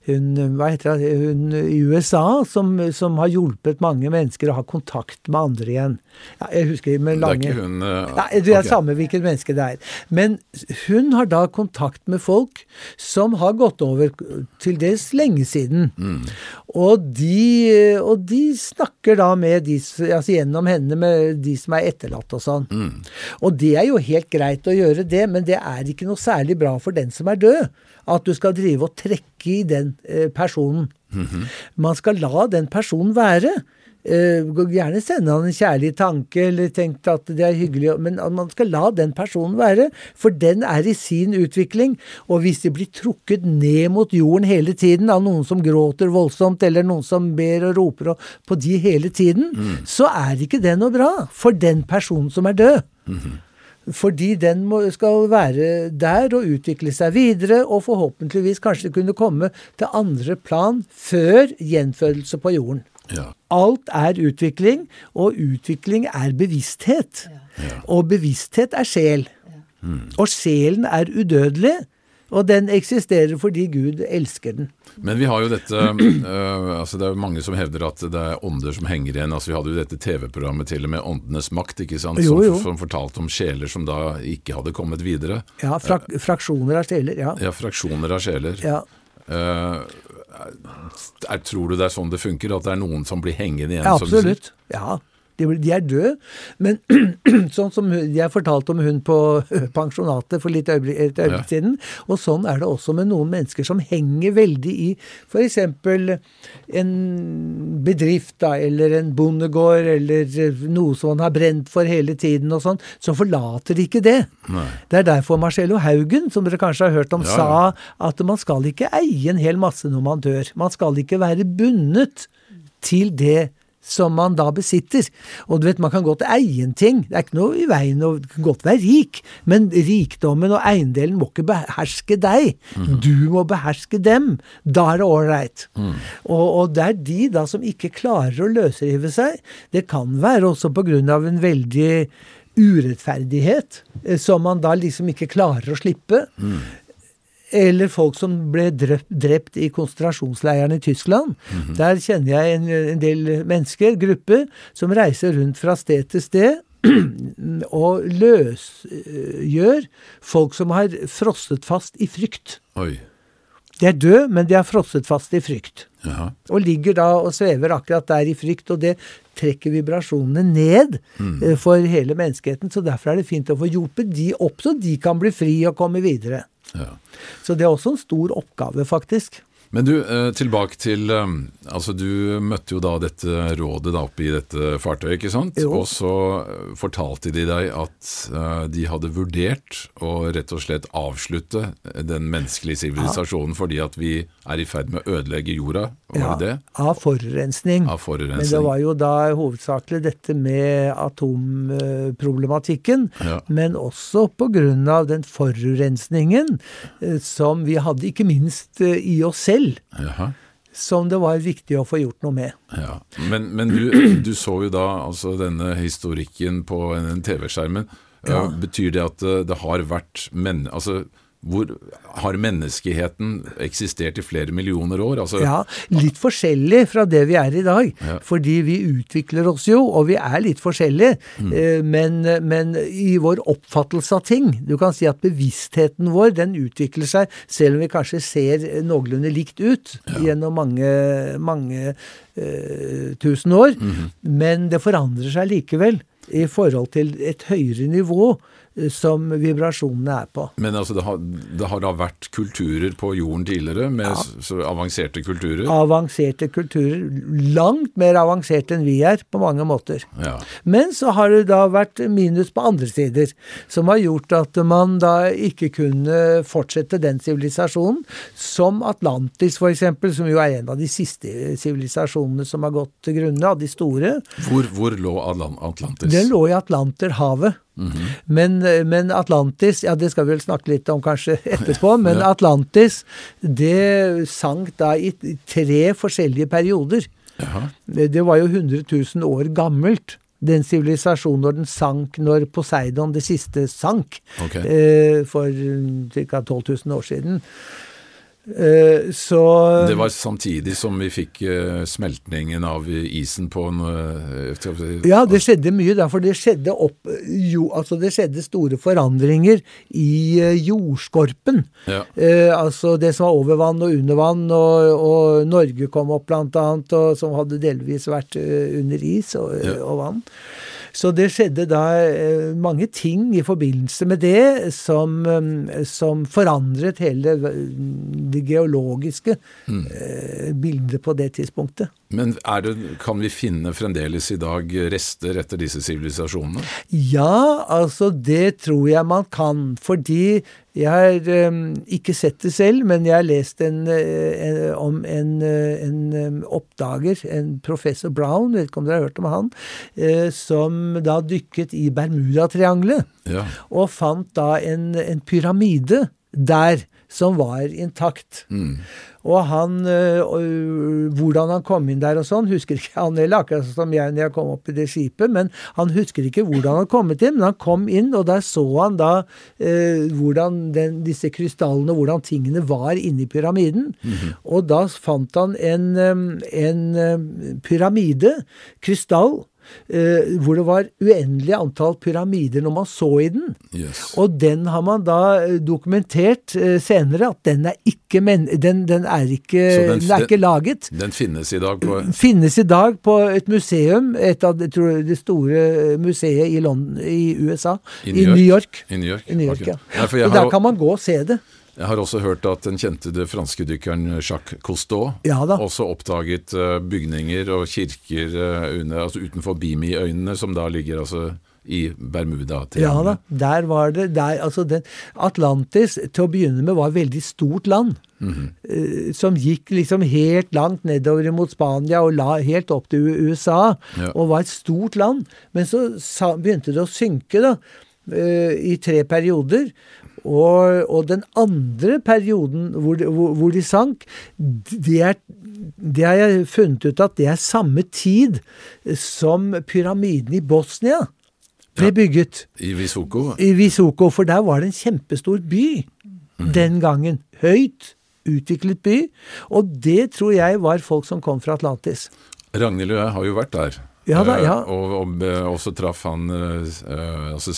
hun, hva heter det, hun i USA som, som, har hjulpet mange mennesker å ha kontakt med andre igjen. Ja, jeg husker men lange... Det er ikke hun uh, Nei, Det er okay. samme hvilket menneske det er. Men hun har da kontakt med folk som har gått over til dels lenge siden. Mm. Og, de, og, de, snakker da med de, altså gjennom henne med de som er etterlatt og sånn. Mm. Og det er jo helt greit å gjøre det, men det er ikke noe særlig bra for den som er død at du skal drive og trekke i den eh, personen. Mm -hmm. Man skal la den personen være. Uh, gjerne sende han en kjærlig tanke, eller tenkt at det er hyggelig, men man skal la den personen være. For den er i sin utvikling. Og hvis de blir trukket ned mot jorden hele tiden av noen som gråter voldsomt, eller noen som ber og roper på de hele tiden, mm. så er ikke det noe bra for den personen som er død. Mm -hmm. Fordi den må, skal være der og utvikle seg videre, og forhåpentligvis kanskje kunne komme til andre plan før gjenfødelse på jorden. Ja. Alt er utvikling, og utvikling er bevissthet. Ja. Og bevissthet er sjel. Mm. Og sjelen er udødelig. Og den eksisterer fordi Gud elsker den. Men vi har jo dette øh, altså Det er jo mange som hevder at det er ånder som henger igjen. altså Vi hadde jo dette TV-programmet til og med Åndenes makt, ikke sant? Jo, jo. Som, som, fortalte om sjeler som da ikke hadde kommet videre. Ja, frak fraksjoner av sjeler. Ja, ja fraksjoner av sjeler. Ja. Uh, er, tror du det er sånn det funker? At det er noen som blir hengende igjen? Ja, absolutt. Ja, de, de er døde. Men sånn som jeg fortalte om hun på pensjonatet for litt øyeblikk, et øyeblikk siden, og sånn er det også med noen mennesker som henger veldig i f.eks. en bedrift da, eller en bondegård eller noe som man har brent for hele tiden og sånn, så forlater de ikke det. Nei. Det er derfor Marcello Haugen, som dere kanskje har hørt om, ja, ja. sa at man skal ikke eie en hel masse når man dør. Man skal ikke være bundet til det som man da besitter. Og du vet, man kan godt eie en ting, det er ikke noe i veien å godt være rik, men rikdommen og eiendelen må ikke beherske deg. Mm. Du må beherske dem. Da er det ålreit. Mm. Og, og, det er de da som ikke klarer å løsrive seg. Det kan være også på grunn av en veldig urettferdighet eh, som man da liksom ikke klarer å slippe. Mm. Eller folk som ble drept, drept i konsentrasjonsleirene i Tyskland. Mm -hmm. Der kjenner jeg en, en, del mennesker, grupper, som reiser rundt fra sted til sted og løsgjør folk som har frosset fast i frykt. Oi. De er døde, men de har frosset fast i frykt. Jaha. Og ligger da og svever akkurat der i frykt, og det trekker vibrasjonene ned mm. Eh, for hele menneskeheten. Så derfor er det fint å få hjulpet de opp, så de kan bli fri og komme videre. Ja. Så det er også en stor oppgave, faktisk. Men du, eh, tilbake til eh, Altså, du møtte jo da dette rådet da oppe i dette fartøyet, ikke sant? Jo. Og så eh, fortalte de deg at de hadde vurdert å rett og slett avslutte den menneskelige sivilisasjonen ja. fordi at vi er i ferd med å ødelegge jorda. Var ja, det det? Av forurensning. Av forurensning. Men det var jo da hovedsakelig dette med atomproblematikken, ja. men også på grunn av den forurensningen som vi hadde, ikke minst i oss selv selv. Jaha. Som det var viktig å få gjort noe med. Ja. Men, men du, du, så jo da altså denne historikken på TV-skjermen. Ja. Betyr det at det har vært men, altså, hvor har menneskeheten eksistert i flere millioner år? Altså, ja, litt forskjellig fra det vi er i dag. Ja. Fordi vi utvikler oss jo, og vi er litt forskjellige. Mm. Eh, men, men, i vår oppfattelse av ting Du kan si at bevisstheten vår den utvikler seg, selv om vi kanskje ser noenlunde likt ut ja. gjennom mange, mange uh, tusen år. Mm. Men det forandrer seg likevel. i forhold til et høyere nivå som vibrasjonene er på. Men altså, det har, det har da vært kulturer på jorden tidligere, med så avanserte kulturer? Avanserte kulturer. Langt mer avanserte enn vi er, på mange måter. Ja. Men så har det da vært minus på andre sider, som har gjort at man da ikke kunne fortsette den sivilisasjonen, som Atlantis f.eks., som jo er en av de siste sivilisasjonene som har gått til grunne, av de store. Hvor, hvor lå Atlantis? Den lå i Atlanterhavet. Men, men Atlantis, ja det skal vi vel snakke litt om kanskje etterpå, men Ja. Atlantis det sank da i tre forskjellige perioder. Jaha. Det det var jo 100 000 år gammelt. Den sivilisasjonen når den sank, når Poseidon det siste sank, okay. eh, for ca. 12 000 år siden. Eh, så Det var samtidig som vi fikk eh, smeltningen av isen på en eh, Ja, det skjedde mye der, for det skjedde opp jo, altså det skjedde store forandringer i jordskorpen. Ja. Eh, altså det som var over vann og under vann, og, og Norge kom opp blant annet, og som hadde delvis vært under is og, Ja. og vann. Så det skjedde da eh, mange ting i forbindelse med det som, eh, som forandret hele eh, det geologiske Mm. bildet på det tidspunktet. Men er det, kan vi finne fremdeles i dag rester etter disse sivilisasjonene? Ja, altså det tror jeg man kan. Fordi jeg har um, ikke sett det selv, men jeg har lest en, eh, en, om en, eh, en eh, oppdager, en professor Brown, vet ikke om dere har hørt om han, eh, som da dykket i Bermudatriangelet Ja. og fant da en, en pyramide der som var intakt. Mm. Og han øh, Hvordan han kom inn der og sånn, husker ikke han heller, akkurat som jeg når jeg kom opp i det skipet. Men han husker ikke hvordan han kom inn, men han kom inn, og der så han da øh, hvordan den, disse krystallene, hvordan tingene var inni pyramiden. Og da fant han en, en pyramide, krystall, øh, hvor det var uendelig antall pyramider når man så i den. Yes. Og den har man da eh, dokumentert eh, senere at den er ikke, men, den, den er ikke, den- den er ikke laget. Den finnes i dag på Finnes i dag på et museum, et av de, tror det store museet i, London, i USA. I I New New York? York. i New York? I New York okay. ja. Nei, og der kan man gå og se det. Jeg har også hørt at den kjente det franske dykkeren Jacques Cousteau Ja også oppdaget eh, bygninger og kirker eh, under, altså utenfor Bimi-øynene, som da ligger altså i bermuda Ja da, der var det der, altså den, Atlantis til å begynne med var et veldig stort land. eh, som gikk liksom helt langt nedover mot Spania og la helt opp til USA. Ja. Og var et stort land. Men så sa, begynte det å synke, da. I tre perioder. Og, og den andre perioden hvor, de, hvor, hvor de sank, det, er, det har jeg funnet ut at det er samme tid som pyramiden i Bosnia ble Ja. bygget I Visoko. i Visoko, for der var det en kjempestor by den gangen. Høyt utviklet by. Og det tror jeg var folk som kom fra Atlantis. Ragnhild og jeg har jo vært der. Ja da, ja. Og, og og, så traff han altså,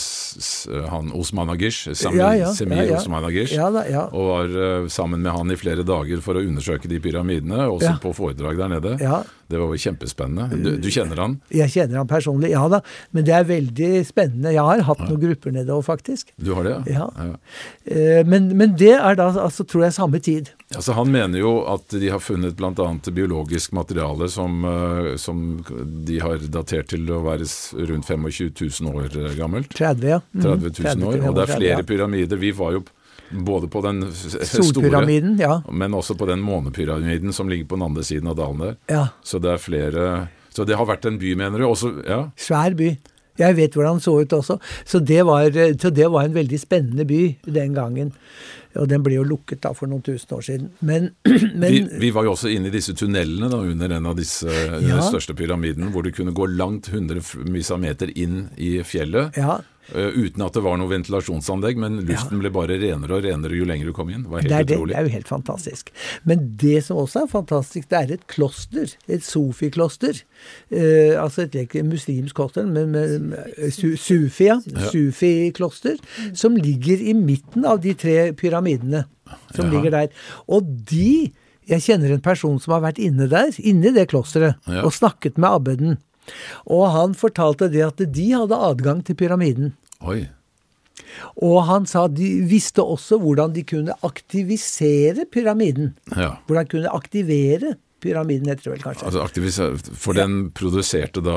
han Osman Agish, Samir, Ja, ja, Semir ja, ja. Osman Agish. Ja da, ja. Og var eh, sammen med han i flere dager for å undersøke de pyramidene, også på foredrag der nede. ja. Det var jo kjempespennende. Du, du kjenner han? Jeg kjenner han personlig, ja da. Men det er veldig spennende. Jeg har hatt noen grupper nedover, faktisk. Du har det, Ja. ja. Eh, Men, men det er da, altså, tror jeg, samme tid. Altså, han mener jo at de har funnet bl.a. biologisk materiale som, eh, som de har datert til å være rundt 25 000 år eh, gammelt. 30, ja. Mm, 30 000 år. Og det er flere pyramider. Vi var jo både på den store, ja. men også på den månepyramiden som ligger på den andre siden av dalen der. ja. Så det er flere Så det har vært en by, mener du? Også, ja. Svær by. Jeg vet hvordan den så ut også. Så det, var, så det var en veldig spennende by den gangen. Og den ble jo lukket da for noen tusen år siden. Men, men Vi, vi var jo også inne i disse tunnelene da, under en av disse Ja. den største pyramiden, hvor du kunne gå langt hundrevis av meter inn i fjellet. ja, eh, uten at det var noe ventilasjonsanlegg, men luften ble bare renere og renere jo lenger du kom inn. Det var det er, det, utrolig. det er jo helt fantastisk. Men det som også er fantastisk, det er et kloster. Et sofikloster. Eh, altså et muslimsk kloster, men med, med su, sufia. Sufikloster. Som ligger i midten av de tre pyramidene som Ja. ligger der. Og de Jeg kjenner en person som har vært inne der, inne i det klosteret, Ja. og snakket med abbeden. Og han fortalte det at de hadde adgang til pyramiden. Oi. Og han sa de visste også hvordan de kunne aktivisere pyramiden. Ja. Hvordan kunne aktivere pyramiden, heter det vel kanskje. Altså For den produserte da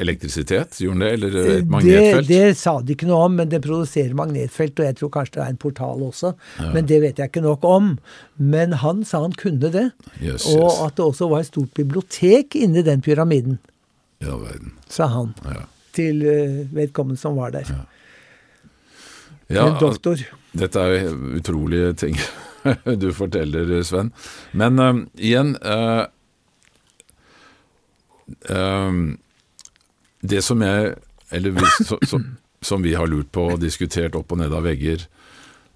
elektrisitet, gjorde den det? Eller et magnetfelt? Det, det sa de ikke noe om, men den produserer magnetfelt, og jeg tror kanskje det er en portal også. Men det vet jeg ikke nok om. Men han sa han kunne det. yes, og yes. at det også var et stort bibliotek inni den pyramiden, All verden. sa han Ja. til eh, vedkommende som var der. Ja, en doktor. Dette er jo utrolige ting du forteller, Sven. Men uh, igjen uh, uh, Det som jeg Eller vi, så, så, som vi har lurt på og diskutert opp og ned av vegger,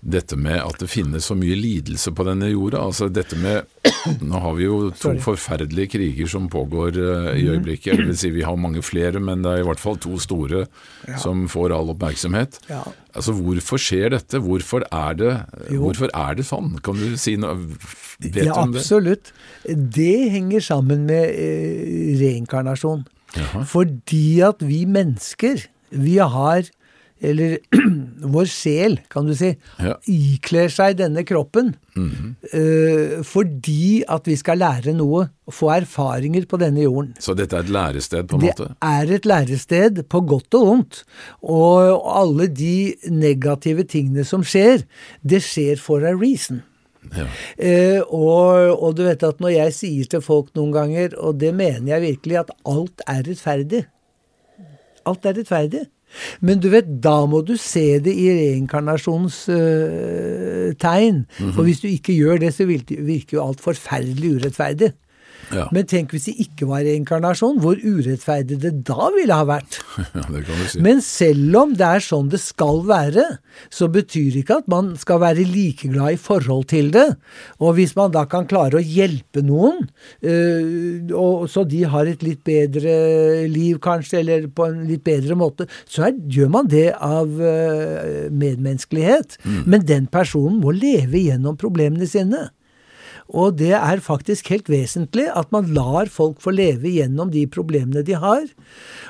dette med at det finnes så mye lidelse på denne jorda. Altså dette med Nå har vi jo to. Mhm. forferdelige kriger som pågår eh, i øyeblikket. Det vil si vi har mange flere, men det er i hvert fall to store som får all oppmerksomhet. Ja. Altså, Hvorfor skjer dette? Hvorfor er det, hvorfor er det sånn? Kan du si noe? Vet ja, du om det? absolutt. Det henger sammen med eh, reinkarnasjon. Jaha. Fordi at vi mennesker, vi har Eller vår sjel, kan du si, Ja. ikler seg denne kroppen eh, fordi at vi skal lære noe, få erfaringer på denne jorden. Så dette er et lærested, på en Det måte? er et lærested på godt og vondt. Og alle de negative tingene som skjer, det skjer for a reason. Ja. Eh, og, og du vet at når jeg sier til folk noen ganger, og det mener jeg virkelig, at alt er rettferdig. Alt er rettferdig. Men du vet, da må du se det i reinkarnasjonens øh, tegn. For hvis du ikke gjør det, så virker jo alt forferdelig urettferdig. Ja. Men tenk hvis det ikke var reinkarnasjon, hvor urettferdig det da ville ha vært. ja, det kan du si. Men selv om det er sånn det skal være, så betyr ikke at man skal være like glad i forhold til det. Og hvis man da kan klare å hjelpe noen, øh, og, så de har et litt bedre liv kanskje, eller på en litt bedre måte, så er, gjør man det av øh, medmenneskelighet. Men den personen må leve gjennom problemene sine. Og det er faktisk helt vesentlig at man lar folk få leve gjennom de problemene de har.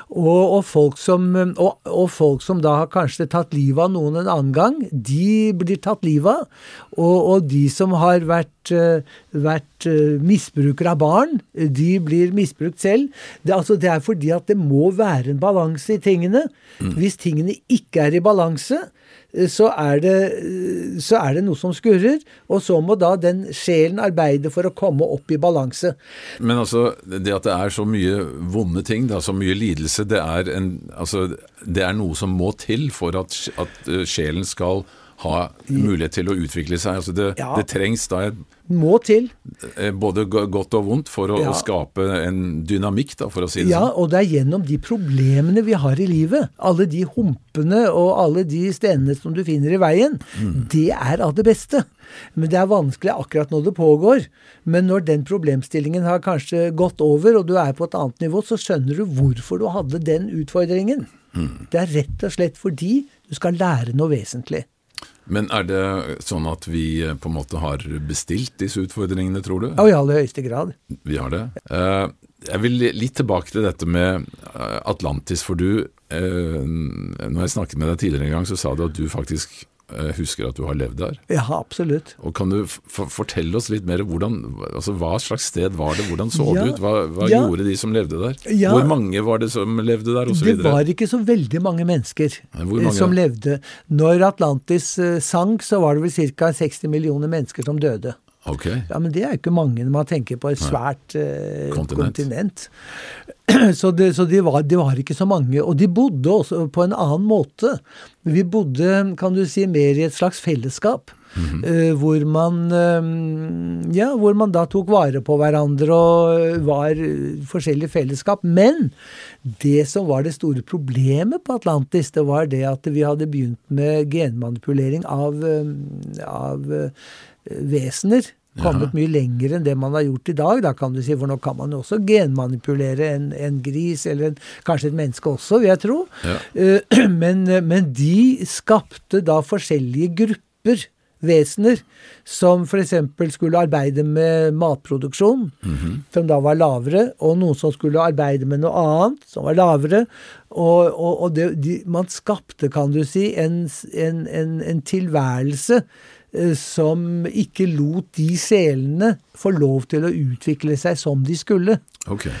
Og, og, folk, som, og, og folk som da har kanskje tatt livet av noen en annen gang, de blir tatt livet av. Og, og de som har vært, eh, vært eh, misbrukere av barn, de blir misbrukt selv. Det, altså, det er fordi at det må være en balanse i tingene. Hvis tingene ikke er i balanse, så er, det, så er det noe som skurrer, og så må da den sjelen arbeide for å komme opp i balanse. Men altså, det at det er så mye vonde ting, da, så mye lidelse, det er, en, altså, det er noe som må til for at, at eh, sjelen skal ha mulighet til å utvikle seg. Altså det, Ja. det trengs da Må til. eh, både godt og vondt for å, Ja. å skape en dynamikk, da, for å si det Ja, sånn. og det er gjennom de problemene vi har i livet, alle de humpene og alle de stenene som du finner i veien, det er av det beste. Men det er vanskelig akkurat når det pågår. Men når den problemstillingen har kanskje gått over, og du er på et annet nivå, så skjønner du hvorfor du hadde den utfordringen. Det er rett og slett fordi du skal lære noe vesentlig. Men er det sånn at vi eh, på en måte har bestilt disse utfordringene, tror du? Og i aller høyeste grad. Vi har det. Eh, jeg vil litt tilbake til dette med eh, Atlantis, for du Når jeg snakket med deg tidligere en gang, så sa du at du faktisk husker at du har levd der. Ja, absolutt. Og Kan du fortelle oss litt mer hvordan, altså hva slags sted var det, hvordan så Ja, det ut, hva, hva ja. gjorde de som levde der? Ja. Hvor mange var det som levde der, osv.? Det var ikke så veldig mange mennesker eh, mange? som levde. Når Atlantis eh, sank, så var det vel ca. 60 millioner mennesker som døde. Ok, Ja, Men det er jo ikke mange når man tenker på et svært eh, Kontinent. kontinent. Så, det, så de, var, de, var ikke så mange. Og de bodde også på en annen måte. Vi bodde, kan du si, mer i et slags fellesskap. Mhm. eh, hvor man eh, Ja, hvor man da tok vare på hverandre og eh, var forskjellige fellesskap. Men det som var det store problemet på Atlantis, det var det at vi hadde begynt med genmanipulering av, av vesener. Kommet mye lenger enn det man har gjort i dag, da kan du si, for nå kan man jo også genmanipulere en, en gris, eller en, kanskje et menneske også, vil jeg tro. Ja. Eh, Men, men de skapte da forskjellige grupper vesener som f.eks. skulle arbeide med matproduksjon, som da var lavere, og noen som skulle arbeide med noe annet, som var lavere. Og, og, og det, de, man skapte, kan du si, en, en, en, en tilværelse eh, som ikke lot de sjelene få lov til å utvikle seg som de skulle. Okay.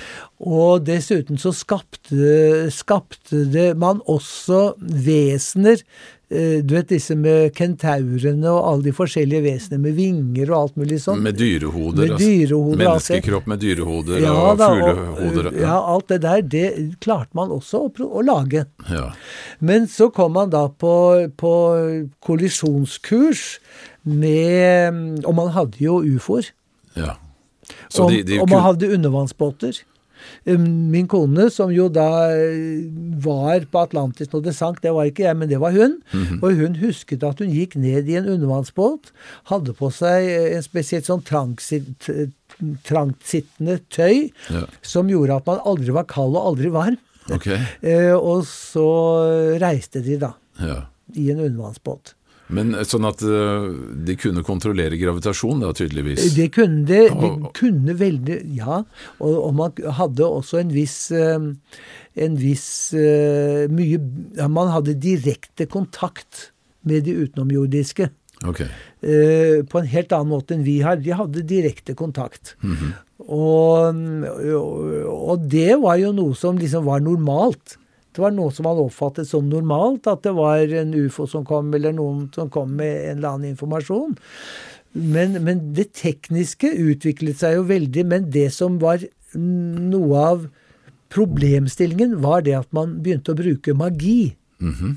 Og dessuten så skapte, skapte det man også vesener eh, Du vet disse med kentaurene og alle de forskjellige vesenene med vinger og alt mulig sånt. Med dyrehoder. Med altså. dyrehoder, altså. Menneskekropp med dyrehoder Ja, og da, og, fuglehoder. ja, alt det der, det klarte man også å, å lage. ja. Men så kom man da på, på kollisjonskurs med Og man hadde jo ufoer. ja. Og, de, de og man hadde undervannsbåter. Um, Min kone, som jo da eh, var på Atlantis når det sank, det var ikke jeg, men det var hun. Mhm. Og hun husket at hun gikk ned i en undervannsbåt, hadde på seg eh, en spesielt sånn trangtsittende tøy, Ja. som gjorde at man aldri var kald og aldri varm. Ok. Eh, og så reiste de da, Ja. i en undervannsbåt. Men eh, sånn at eh, de kunne kontrollere gravitasjon, da, tydeligvis? Det kunne de, de kunne veldig Ja, og, og man hadde også en viss eh, En viss eh, mye ja, Man hadde direkte kontakt med de utenomjordiske. Ok. eh, på en helt annen måte enn vi har. De hadde direkte kontakt. Mhm. og, og det var jo noe som liksom var normalt. Det var noe som han oppfattet som normalt, at det var en ufo som kom, eller noen som kom med en eller annen informasjon. Men, men det tekniske utviklet seg jo veldig. Men det som var noe av problemstillingen, var det at man begynte å bruke magi. Mm -hmm.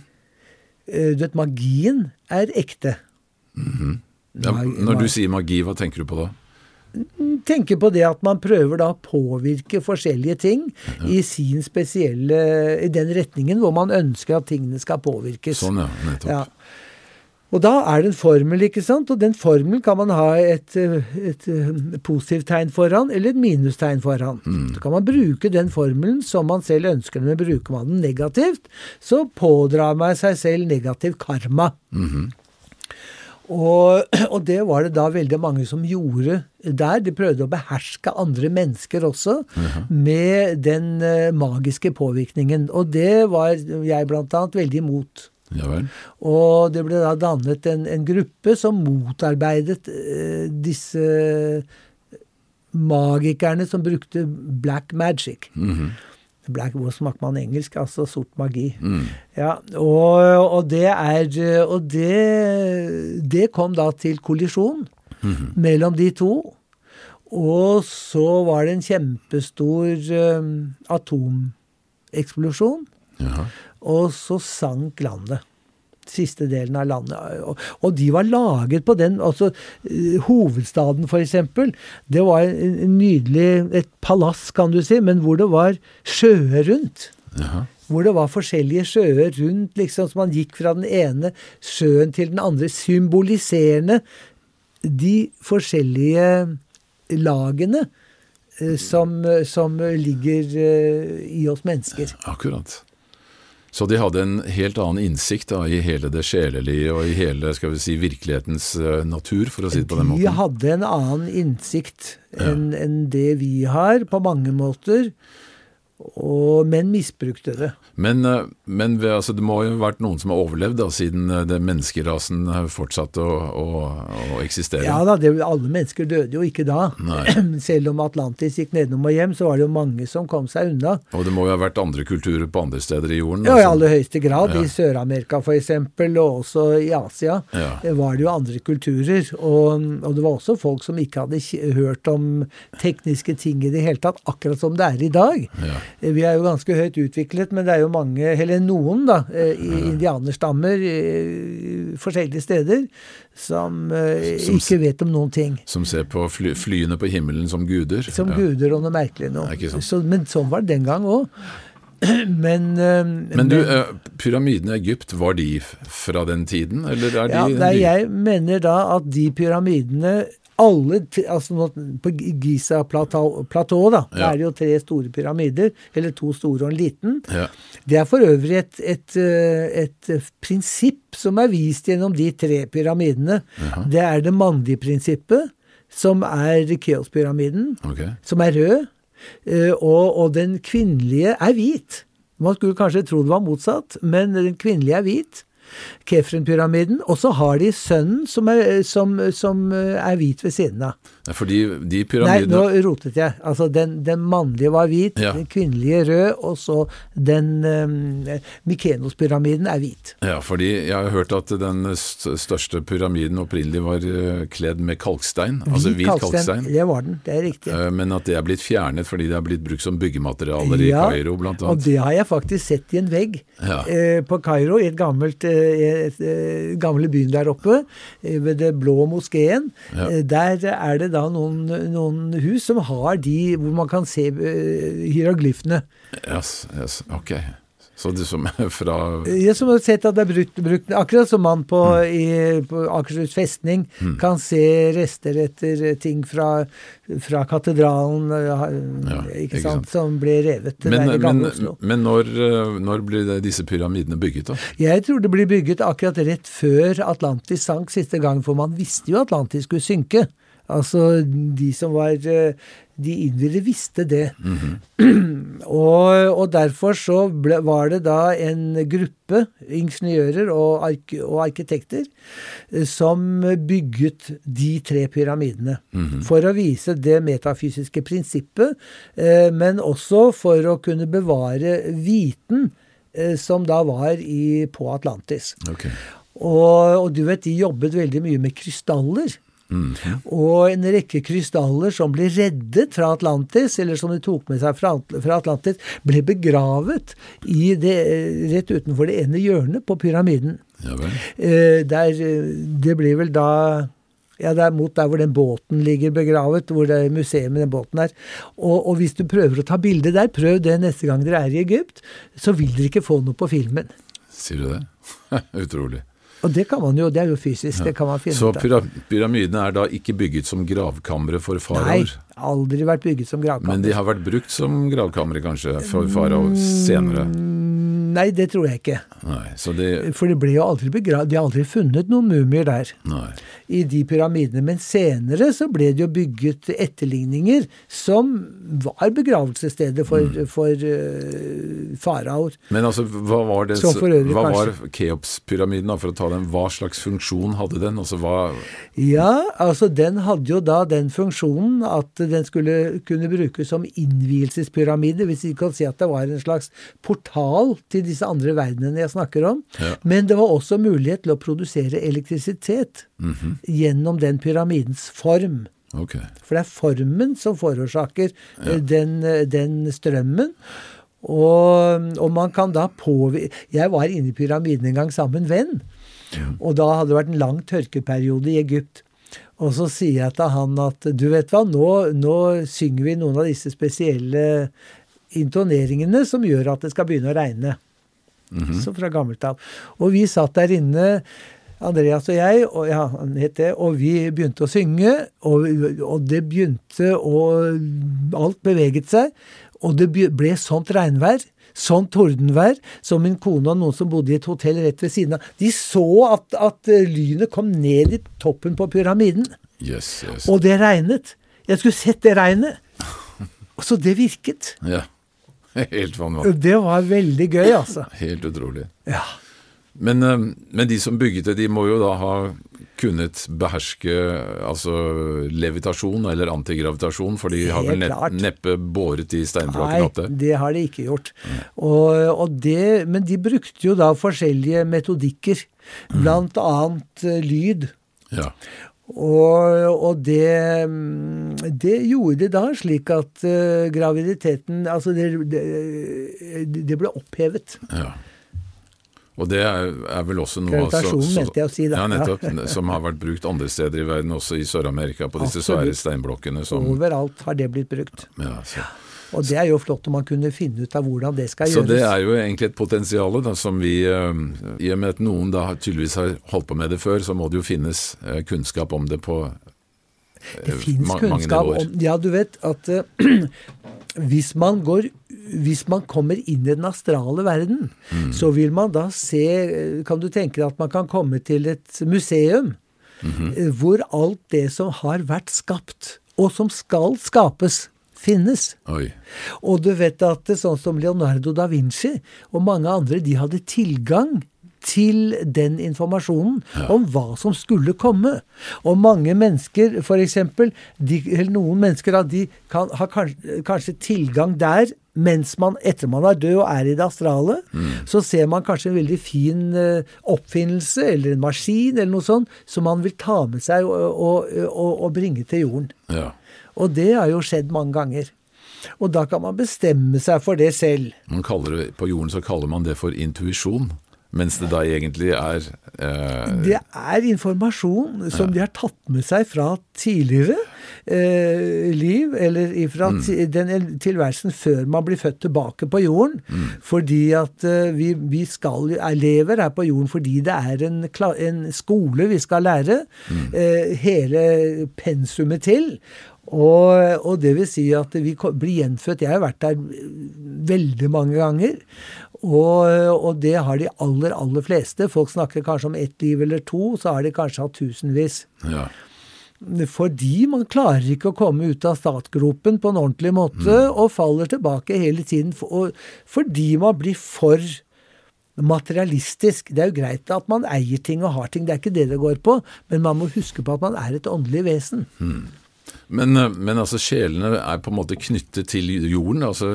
Du vet, magien er ekte. ja, Mag- når du sier magi, hva tenker du på da? Tenker på det at man prøver da å påvirke forskjellige ting i sin spesielle I den retningen hvor man ønsker at tingene skal påvirkes. Sånn, ja. Nettopp. Ja. Og da er det en formel, ikke sant? Og den formelen kan man ha et, et eh, positivt tegn foran eller et minustegn foran. Så kan man bruke den formelen som man selv ønsker men bruker man den negativt, så pådrar man seg selv negativ karma. Og, og det var det da veldig mange som gjorde der. De prøvde å beherske andre mennesker også med den eh, magiske påvirkningen. Og det var jeg blant annet veldig imot. Ja vel. Og det ble da dannet en, en gruppe som motarbeidet eh, disse magikerne som brukte black magic. Mhm. Black, hvor snakker man engelsk? Altså sort magi. Mm. Ja, og, og det er Og det, det kom da til kollisjon mellom de to. Og så var det en kjempestor um, atomeksplosjon. Og så sank landet. Siste delen av landet. Og, de var laget på den altså eh, Hovedstaden, eksempel. Det var en, nydelig Et palass, kan du si, men hvor det var sjøer rundt. Jaha. Hvor det var forskjellige sjøer rundt, liksom, så man gikk fra den ene sjøen til den andre, symboliserende de forskjellige lagene eh, som, som ligger eh, i oss mennesker. Akkurat. Så de hadde en helt annen innsikt da, i hele det sjelelige og i hele skal vi si, virkelighetens eh, natur, for å si det på den måten? De hadde en annen innsikt enn enn det vi har, på mange måter, og, men misbrukte det. Men, eh, men altså, det må jo ha vært noen som har overlevd, da, siden eh, menneskerasen fortsatte å, å, å eksistere. Ja da, det, alle mennesker døde jo ikke da. Nei. Selv om Atlantis gikk nedenom og hjem, så var det jo mange som kom seg unna. Og det må jo ha vært andre kulturer på andre steder i jorden? Ja, i altså. aller høyeste grad. Ja. I Sør-Amerika f.eks., og også i Asia, Ja. eh, var det jo andre kulturer. Og, og det var også folk som ikke hadde hørt om tekniske ting i det hele tatt, akkurat som det er i dag. Ja. Eh, Vi er jo ganske høyt utviklet, men det er jo mange, eller noen, da, eh, i indianerstammer eh, forskjellige steder, som Som- ikke vet om noen ting. Som ser på fly, flyene på himmelen som guder? Som ja. guder og noe merkelig noe. Sant. Så, men sånn var det den gang òg. Men, Men du, pyramidene i Egypt, var de fra den tiden, eller er de Ja, nei, jeg mener da at de pyramidene alle altså På Giza-platået, da, Ja. er det jo tre store pyramider, eller to store og en liten. Ja. Det er for øvrig et, et, eh, et eh, prinsipp som er vist gjennom de tre pyramidene. Det er det Mandi-prinsippet, som er Keos-pyramiden, okay. som er rød, eh, og, og den kvinnelige er hvit. Man skulle kanskje tro det var motsatt, men den kvinnelige er hvit. Kefren-pyramiden. Og så har de sønnen som er, som, som eh, er hvit ved siden av. Fordi de Nei, nå rotet jeg. Altså, den, den mannlige var hvit, Ja. den kvinnelige rød, og så den um, Mykenos-pyramiden er hvit. Ja, fordi jeg har hørt at den største pyramiden opprinnelig var eh, kledd med kalkstein, altså hvit kalkstein. Det var den, det er riktig. Eh, Men at det er blitt fjernet fordi det er blitt brukt som byggematerialer i Ja, Kairo, blant Og det har jeg faktisk sett i en vegg Ja. eh, på Kairo, i et gammelt, eh, gamle byen der oppe, eh, ved det blå moskeen. Ja. Der er det da noen, noen hus som har de hvor man kan se eh, hieroglyfene. Yes, yes, ok. Så du som er fra Jeg som har sett at det er brukt, brukt akkurat som man på, Mm. i, på Akershus festning kan se rester etter eh, ting fra, fra katedralen, eh, Ja, ikke, sant, sant. som ble revet Men, der i men, gamle Oslo. men når, når blir det disse pyramidene bygget, da? Jeg tror det blir bygget akkurat rett før Atlantis sank siste gang, for man visste jo Atlantis skulle synke. Altså, de som var eh, De innvidde visste det. og, og derfor så ble, var det da en gruppe ingeniører og, ark og arkitekter eh, som bygget de tre pyramidene. For å vise det metafysiske prinsippet, eh, men også for å kunne bevare viten eh, som da var i, på Atlantis. Okay. Og, og du vet, de jobbet veldig mye med krystaller. Og en rekke krystaller som ble reddet fra Atlantis, eller som de tok med seg fra, Atlantis, ble begravet i det, rett utenfor det ene hjørnet på pyramiden. Ja vel. Eh, der, eh, det blir vel da ja, det er mot der hvor den båten ligger begravet, hvor det er museet med den båten er. Og, og hvis du prøver å ta bilde der, prøv det neste gang dere er i Egypt, så vil dere ikke få noe på filmen. Sier du det? Utrolig. Og det kan man jo, det er jo fysisk, det kan man finne Så pyramidene er da ikke bygget som gravkamre for Nei, faraoer? Aldri vært bygget som gravkammer. Men de har vært brukt som gravkamre, kanskje, for farao senere? Mm, Nei, det tror jeg ikke. Nei, så det For det ble jo aldri begravd, de har aldri funnet noen mumier der. Nei. i de pyramidene. Men senere så ble det jo bygget etterligninger som var begravelsesstedet for, Mm. for uh, faraoer. Men altså, hva var det øvrig Hva var Keops-pyramiden, da, for å ta den? Hva slags funksjon hadde den? Altså, hva Ja, altså den hadde jo da den funksjonen at den skulle kunne brukes som innvielsespyramide, hvis vi kan si at det var en slags portal til disse andre verdenene jeg snakker om. Ja. Men det var også mulighet til å produsere elektrisitet gjennom den pyramidens form. Okay. For det er formen som forårsaker ja. den, eh, den strømmen. Og, og man kan da påvirke Jeg var inne i pyramiden en gang sammen med en venn. Og da hadde det vært en lang tørkeperiode i Egypt. Og så sier jeg til han at du vet hva, nå, nå synger vi noen av disse spesielle intoneringene som gjør at det skal begynne å regne. Så fra gammelt av. Og vi satt der inne, Andreas og jeg, og, ja, han het det, og vi begynte å synge, og, og det begynte å Alt beveget seg, og det ble sånt regnvær. Sånn tordenvær som min kone og noen som bodde i et hotell rett ved siden av. De så at, at eh, lynet kom ned i toppen på pyramiden, Yes, yes. og det regnet. Jeg skulle sett det regnet. Så det virket. Ja. Helt vanvittig. Det var veldig gøy, altså. Helt utrolig. Ja. Men, eh, men de som bygget det, de må jo da ha kunnet beherske altså levitasjon eller antigravitasjon, for de har vel neppe båret de steinblokkene opp opp der? det har de ikke gjort. Og, og det, men de brukte jo da forskjellige metodikker, blant annet eh, lyd. Ja. Og, og det, mm, det gjorde det da slik at eh, graviditeten Altså, det, det, det ble opphevet. ja. Og det er, er vel også noe så- så- si. Ja, nettopp. Som har vært brukt andre steder i verden, også i Sør-Amerika, på disse Absolutt. svære steinblokkene som Overalt har det blitt brukt. ja, så. Og det er jo flott om man kunne finne ut av hvordan det skal Så gjøres. det er jo egentlig et potensial som vi eh, I og med at noen da tydeligvis har holdt på med det før, så må det jo finnes eh, kunnskap om det på Det eh, fins kunnskap om Ja, du vet at uh, hvis man går hvis man kommer inn i den astrale verden, Mm. så vil man da se Kan du tenke deg at man kan komme til et museum mm -hmm. hvor alt det som har vært skapt, og som skal skapes, finnes. Oi. Og du vet at det, sånn som Leonardo da Vinci og mange andre, de hadde tilgang til den informasjonen om hva som skulle komme. Og mange mennesker, f.eks. Eller noen mennesker de kan, har kanskje, kanskje tilgang der mens man, etter man er død og er i det astrale, så ser man kanskje en veldig fin eh, oppfinnelse eller en maskin eller noe sånt som man vil ta med seg og, og, og, og bringe til jorden. Ja. Og det har jo skjedd mange ganger. Og da kan man bestemme seg for det selv. Man det, på jorden så kaller man det for intuisjon, mens det da egentlig er eh, Det er informasjon som de har tatt med seg fra tidligere eh, liv, eller ifra mm. den tilværelsen før man blir født tilbake på jorden. Fordi at eh, vi, vi skal, er lever her på jorden fordi det er en, en skole vi skal lære eh, hele pensumet til. Og, og det vil si at vi blir gjenfødt. Jeg har vært der veldig mange ganger. Og, og det har de aller, aller fleste. Folk snakker kanskje om ett liv eller to, så har de kanskje hatt tusenvis. ja. Fordi man klarer ikke å komme ut av startgropen på en ordentlig måte, og faller tilbake hele tiden. For, og, fordi man blir for materialistisk. Det er jo greit at man eier ting og har ting, det er ikke det det går på, men man må huske på at man er et åndelig vesen. Men, eh, men altså sjelene er på en måte knyttet til jorden. altså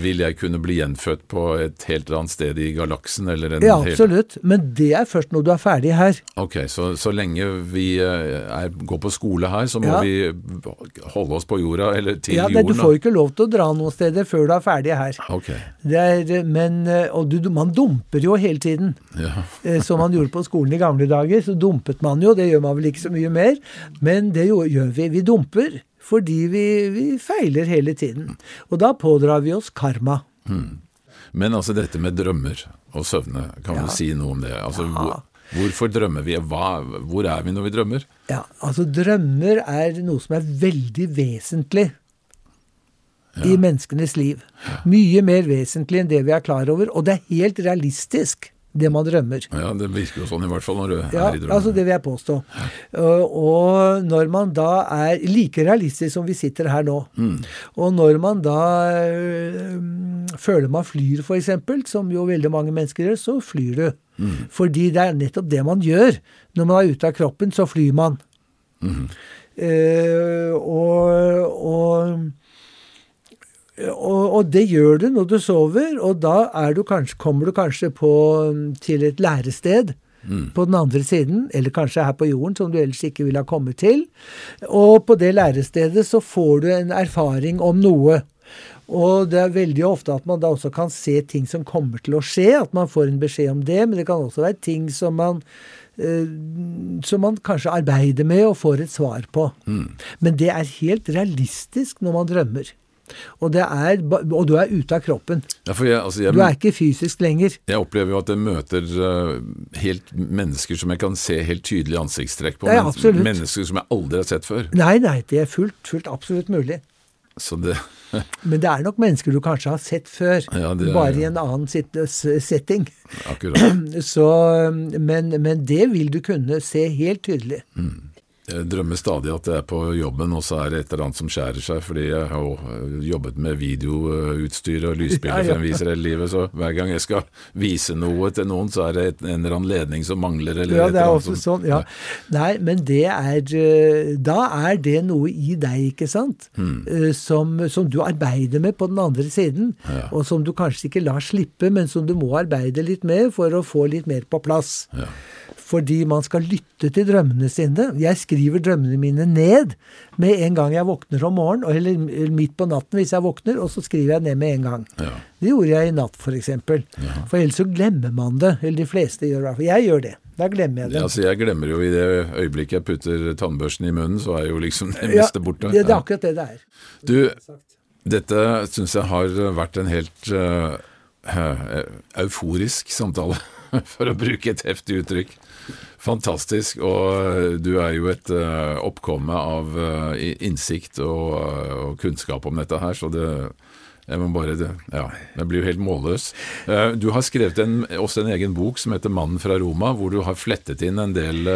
Vil jeg kunne bli gjenfødt på et helt annet sted i galaksen? eller en Ja, hel- absolutt. Men det er først når du er ferdig her. Ok, så, så lenge vi eh, er, går på skole her, så må Ja. vi holde oss på jorda, eller til Ja, jorden? Ja, du får ikke lov til å dra noen steder før du er ferdig her. Okay. Det er, men, eh, og du, man dumper jo hele tiden. ja. Som man gjorde på skolen i gamle dager, så dumpet man jo. Det gjør man vel ikke så mye mer. Men det gjør vi. Vi dumper fordi vi, vi feiler hele tiden. Og da pådrar vi oss karma. Men altså dette med drømmer og søvne, kan Ja. du si noe om det? Altså hvor, Hvorfor drømmer vi? Hva, hvor er vi når vi drømmer? Ja, altså drømmer er noe som er veldig vesentlig i menneskenes liv. Mye mer vesentlig enn det vi er klar over. Og det er helt realistisk, det man drømmer. Ja, Det virker jo sånn i hvert fall når du Ja, er i drømmen. altså det vil jeg påstå. Og, når man da er like realistisk som vi sitter her nå, og når man da øh, føler man flyr f.eks., som jo veldig mange mennesker gjør, så flyr du. Fordi det er nettopp det man gjør. Når man er ute av kroppen, så flyr man. Eh, og, og og, og det gjør du når du sover, og da er du kanskje, kommer du kanskje på, til et lærested på den andre siden, eller kanskje her på jorden, som du ellers ikke ville ha kommet til. Og på det lærestedet så får du en erfaring om noe. Og det er veldig ofte at man da også kan se ting som kommer til å skje, at man får en beskjed om det, men det kan også være ting som man eh, som man kanskje arbeider med og får et svar på. Men det er helt realistisk når man drømmer. Og, det er, og du er ute av kroppen. Ja, jeg, altså, jeg, Du er ikke fysisk lenger. jeg opplever jo at jeg møter eh, helt mennesker som jeg kan se helt tydelige ansiktstrekk på. Ja, men mennesker som jeg aldri har sett før. Nei, nei, det er fullt, fullt absolutt mulig. Så det Men det er nok mennesker du kanskje har sett før, er- bare i en annen setting. akkurat. Så, men, men det vil du kunne se helt tydelig. Jeg drømmer stadig at jeg er på jobben, og så er det et eller annet som skjærer seg, fordi jeg har jo øh, jobbet med videoutstyr og lysbilder fremviser hele livet, så hver gang jeg skal vise noe til noen, så er det en eller annen ledning som mangler, eller Ja, et det er også som sånn. Ja. Nei, men det er eh, Da er det noe i deg, ikke sant, hmm. som, som du arbeider med på den andre siden, Ja. og som du kanskje ikke lar slippe, men som du må arbeide litt med for å få litt mer på plass. Ja. Fordi man skal lytte til drømmene sine. Jeg skriver drømmene mine ned med en gang jeg våkner om morgenen, eller midt på natten hvis jeg våkner, og så skriver jeg ned med en gang. Ja. Det gjorde jeg i natt, f.eks. For, for ellers så glemmer man det. Eller de fleste gjør det. Jeg gjør det. Da glemmer jeg det. Ja, altså jeg glemmer jo i det øyeblikket jeg putter tannbørsten i munnen, så er jo liksom det Ja, borte. Det, det er akkurat det det er. Du, dette syns jeg har vært en helt uh, øh, euforisk samtale. for å bruke et heftig uttrykk. Fantastisk. Og du er jo et uh, oppkomme av uh, innsikt og, og, kunnskap om dette her, så det jeg må bare, ja, jeg blir jo helt målløs. Du har skrevet en, også en egen bok som heter 'Mannen fra Roma', hvor du har flettet inn en del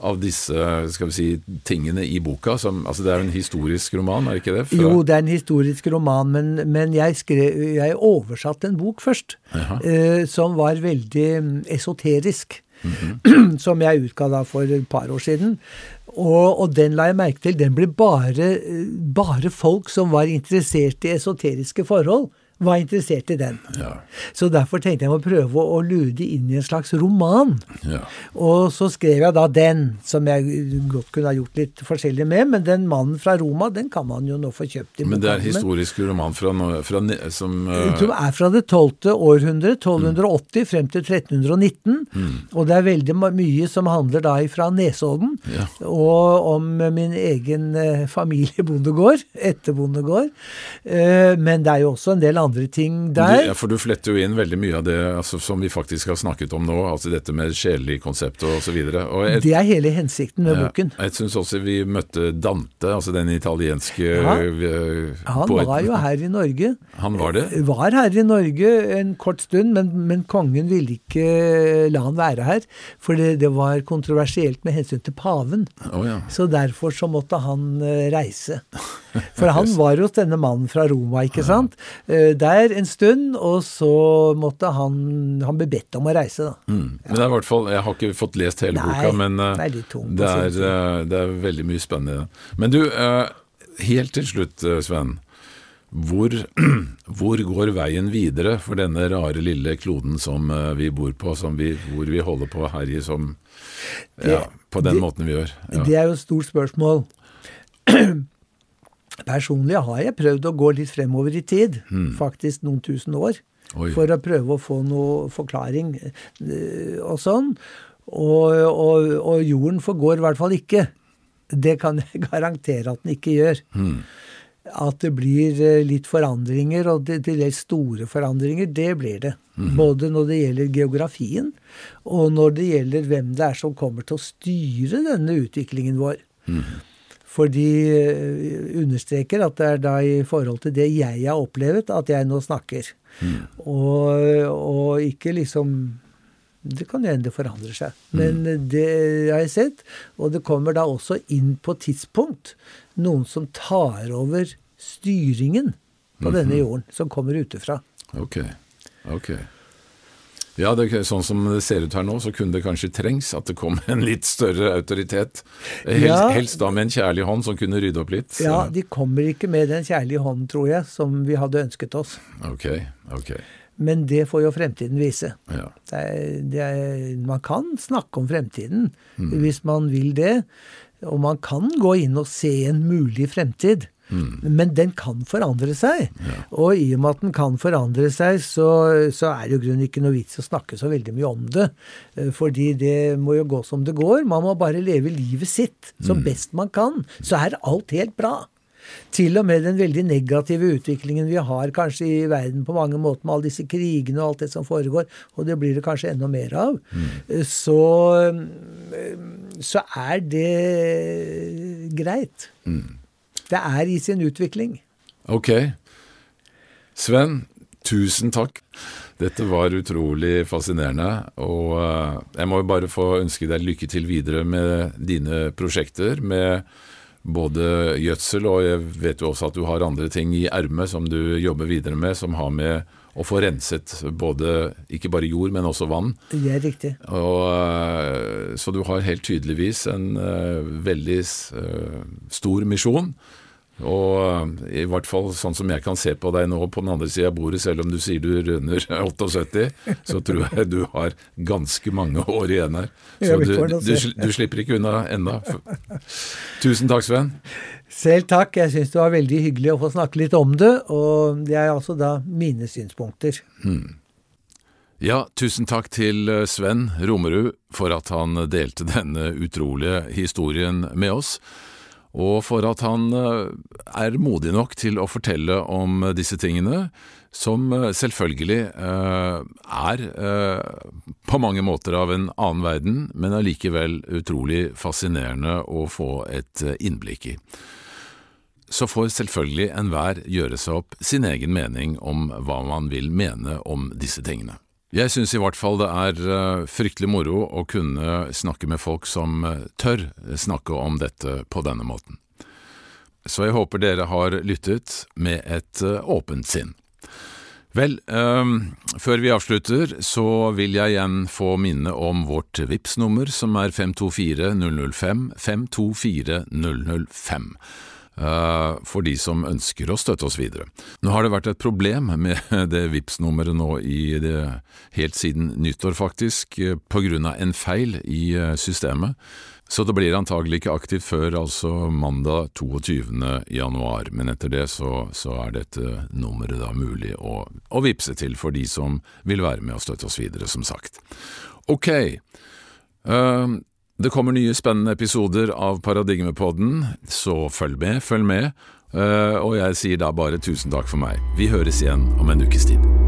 av disse skal vi si, tingene i boka? Som, altså Det er jo en historisk roman, er det ikke det? Fra... Jo, det er en historisk roman, men, men jeg, skrev, jeg oversatte en bok først. Eh, som var veldig mm, esoterisk. Mm -hmm. Som jeg utga da for et par år siden. Og, og, den la jeg merke til. Den ble bare, bare folk som var interessert i esoteriske forhold var interessert i den. Ja. Så derfor tenkte jeg å prøve å lure de inn i en slags roman. Ja. Og så skrev jeg da den, som jeg godt kunne ha gjort litt forskjellig med. Men den 'Mannen fra Roma' den kan man jo nå få kjøpt i Men det er historisk roman fra, fra, som uh... Som er fra det tolvte århundre, 1280 mm. frem til 1319. Mm. Og det er veldig mye som handler da fra Nesodden, ja. og om min egen uh, familiebondegård, etterbondegård. Uh, men det er jo også en del andre andre ting der. ja, For du fletter jo inn veldig mye av det altså, som vi faktisk har snakket om nå, altså dette med sjelelig konsept og osv. Det er hele hensikten med ja, boken. Jeg syns også vi møtte Dante, altså den italienske ja, Han poeten. var jo her i Norge. Han var det? Var her i Norge en kort stund, men, men kongen ville ikke la han være her. For det, det var kontroversielt med hensyn til paven. Oh, ja. Så derfor så måtte han reise. For han var jo denne mannen fra Roma, ikke sant. Der en stund, og så måtte han Han ble bedt om å reise, da. Mm. Men det er i hvert fall Jeg har ikke fått lest hele Nei, boka, men uh, det, er, uh, det, er, veldig mye spennende. Men du, uh, helt til slutt, Sven. Hvor, hvor, går veien videre for denne rare lille kloden som vi bor på, vi, hvor vi holder på å herje som ja, på den det, måten vi gjør? Ja. Det er jo et stort spørsmål. Personlig har jeg prøvd å gå litt fremover i tid, mm. faktisk noen tusen år, Oi. for å prøve å få noe forklaring eh, og sånn. Og, og, og, jorden forgår i hvert fall ikke. Det kan jeg garantere at den ikke gjør. Mm. At det blir eh, litt forandringer, og til dels store forandringer, det blir det. Mm. Både når det gjelder geografien, og når det gjelder hvem det er som kommer til å styre denne utviklingen vår. Mm. For de eh, understreker at det er da i forhold til det jeg har opplevd, at jeg nå snakker. Mm. Og, og, ikke liksom Det kan jo hende det forandrer seg. Men mm. det har jeg sett. Og det kommer da også inn på tidspunkt noen som tar over styringen på mm -hmm. denne jorden, som kommer utefra. Ok, ok. Ja, det, sånn som det ser ut her nå, så kunne det kanskje trengs at det kom en litt større autoritet. Helst, ja, helst da med en kjærlig hånd som kunne rydde opp litt. Ja, de kommer ikke med den kjærlige hånden, tror jeg, som vi hadde ønsket oss. Ok, ok. Men det får jo fremtiden vise. Ja. Det er, det er, man kan snakke om fremtiden mm. hvis man vil det. Og man kan gå inn og se en mulig fremtid. Mm. Men den kan forandre seg. Ja. Og i og med at den kan forandre seg, så, så er det jo grunn ikke noe vits å snakke så veldig mye om det. Eh, fordi det må jo gå som det går. Man må bare leve livet sitt som mm. best man kan. Så er alt helt bra. Til og med den veldig negative utviklingen vi har kanskje i verden på mange måter, med alle disse krigene og alt det som foregår, og det blir det kanskje enda mer av, mm. Eh, så, eh, så er det greit. Mm. Det er i sin utvikling. Ok. Sven, tusen takk. Dette var utrolig fascinerende, og eh, jeg må bare få ønske deg lykke til videre med dine prosjekter. med både gjødsel, og jeg vet jo også at du har andre ting i ermet som du jobber videre med, som har med å få renset både, ikke bare jord, men også vann. Det er riktig. Og, eh, så du har helt tydeligvis en uh, veldig stor misjon. Og eh, i hvert fall sånn som jeg kan se på deg nå på den andre sida av bordet, selv om du sier du runder 78, så tror jeg du har ganske mange år igjen her. Så du, du, du slipper ikke unna enda. Tusen takk, Sven. Selv takk. Jeg syns det var veldig hyggelig å få snakke litt om det, og det er altså da mine synspunkter. Hmm. Ja, tusen takk til eh, Sven Romerud for at han delte denne utrolige historien med oss. Og for at han eh, er modig nok til å fortelle om disse tingene, som eh, selvfølgelig er på mange måter av en annen verden, men allikevel utrolig fascinerende å få et innblikk i. Så får selvfølgelig enhver gjøre seg opp sin egen mening om hva man vil mene om disse tingene. Jeg syns i hvert fall det er uh, fryktelig moro å kunne snakke med folk som uh, tør snakke om dette på denne måten. Så jeg håper dere har lyttet med et uh, åpent sinn. Vel, før vi avslutter, så vil jeg igjen få minne om vårt vips nummer som er 524 005 524 005. Eh, for de som ønsker å støtte oss videre. Nå har det vært et problem med det vips nummeret nå i det, helt siden nyttår, faktisk, eh, på grunn av en feil i eh, systemet. Så det blir antagelig ikke aktivt før altså mandag 22. januar, men etter det så, så er dette nummeret da mulig å, å vippse til for de som vil være med og støtte oss videre, som sagt. Ok, uh, det kommer nye spennende episoder av Paradigmepodden, så følg med, følg med. Eh, og jeg sier da bare tusen takk for meg. Vi høres igjen om en ukes tid.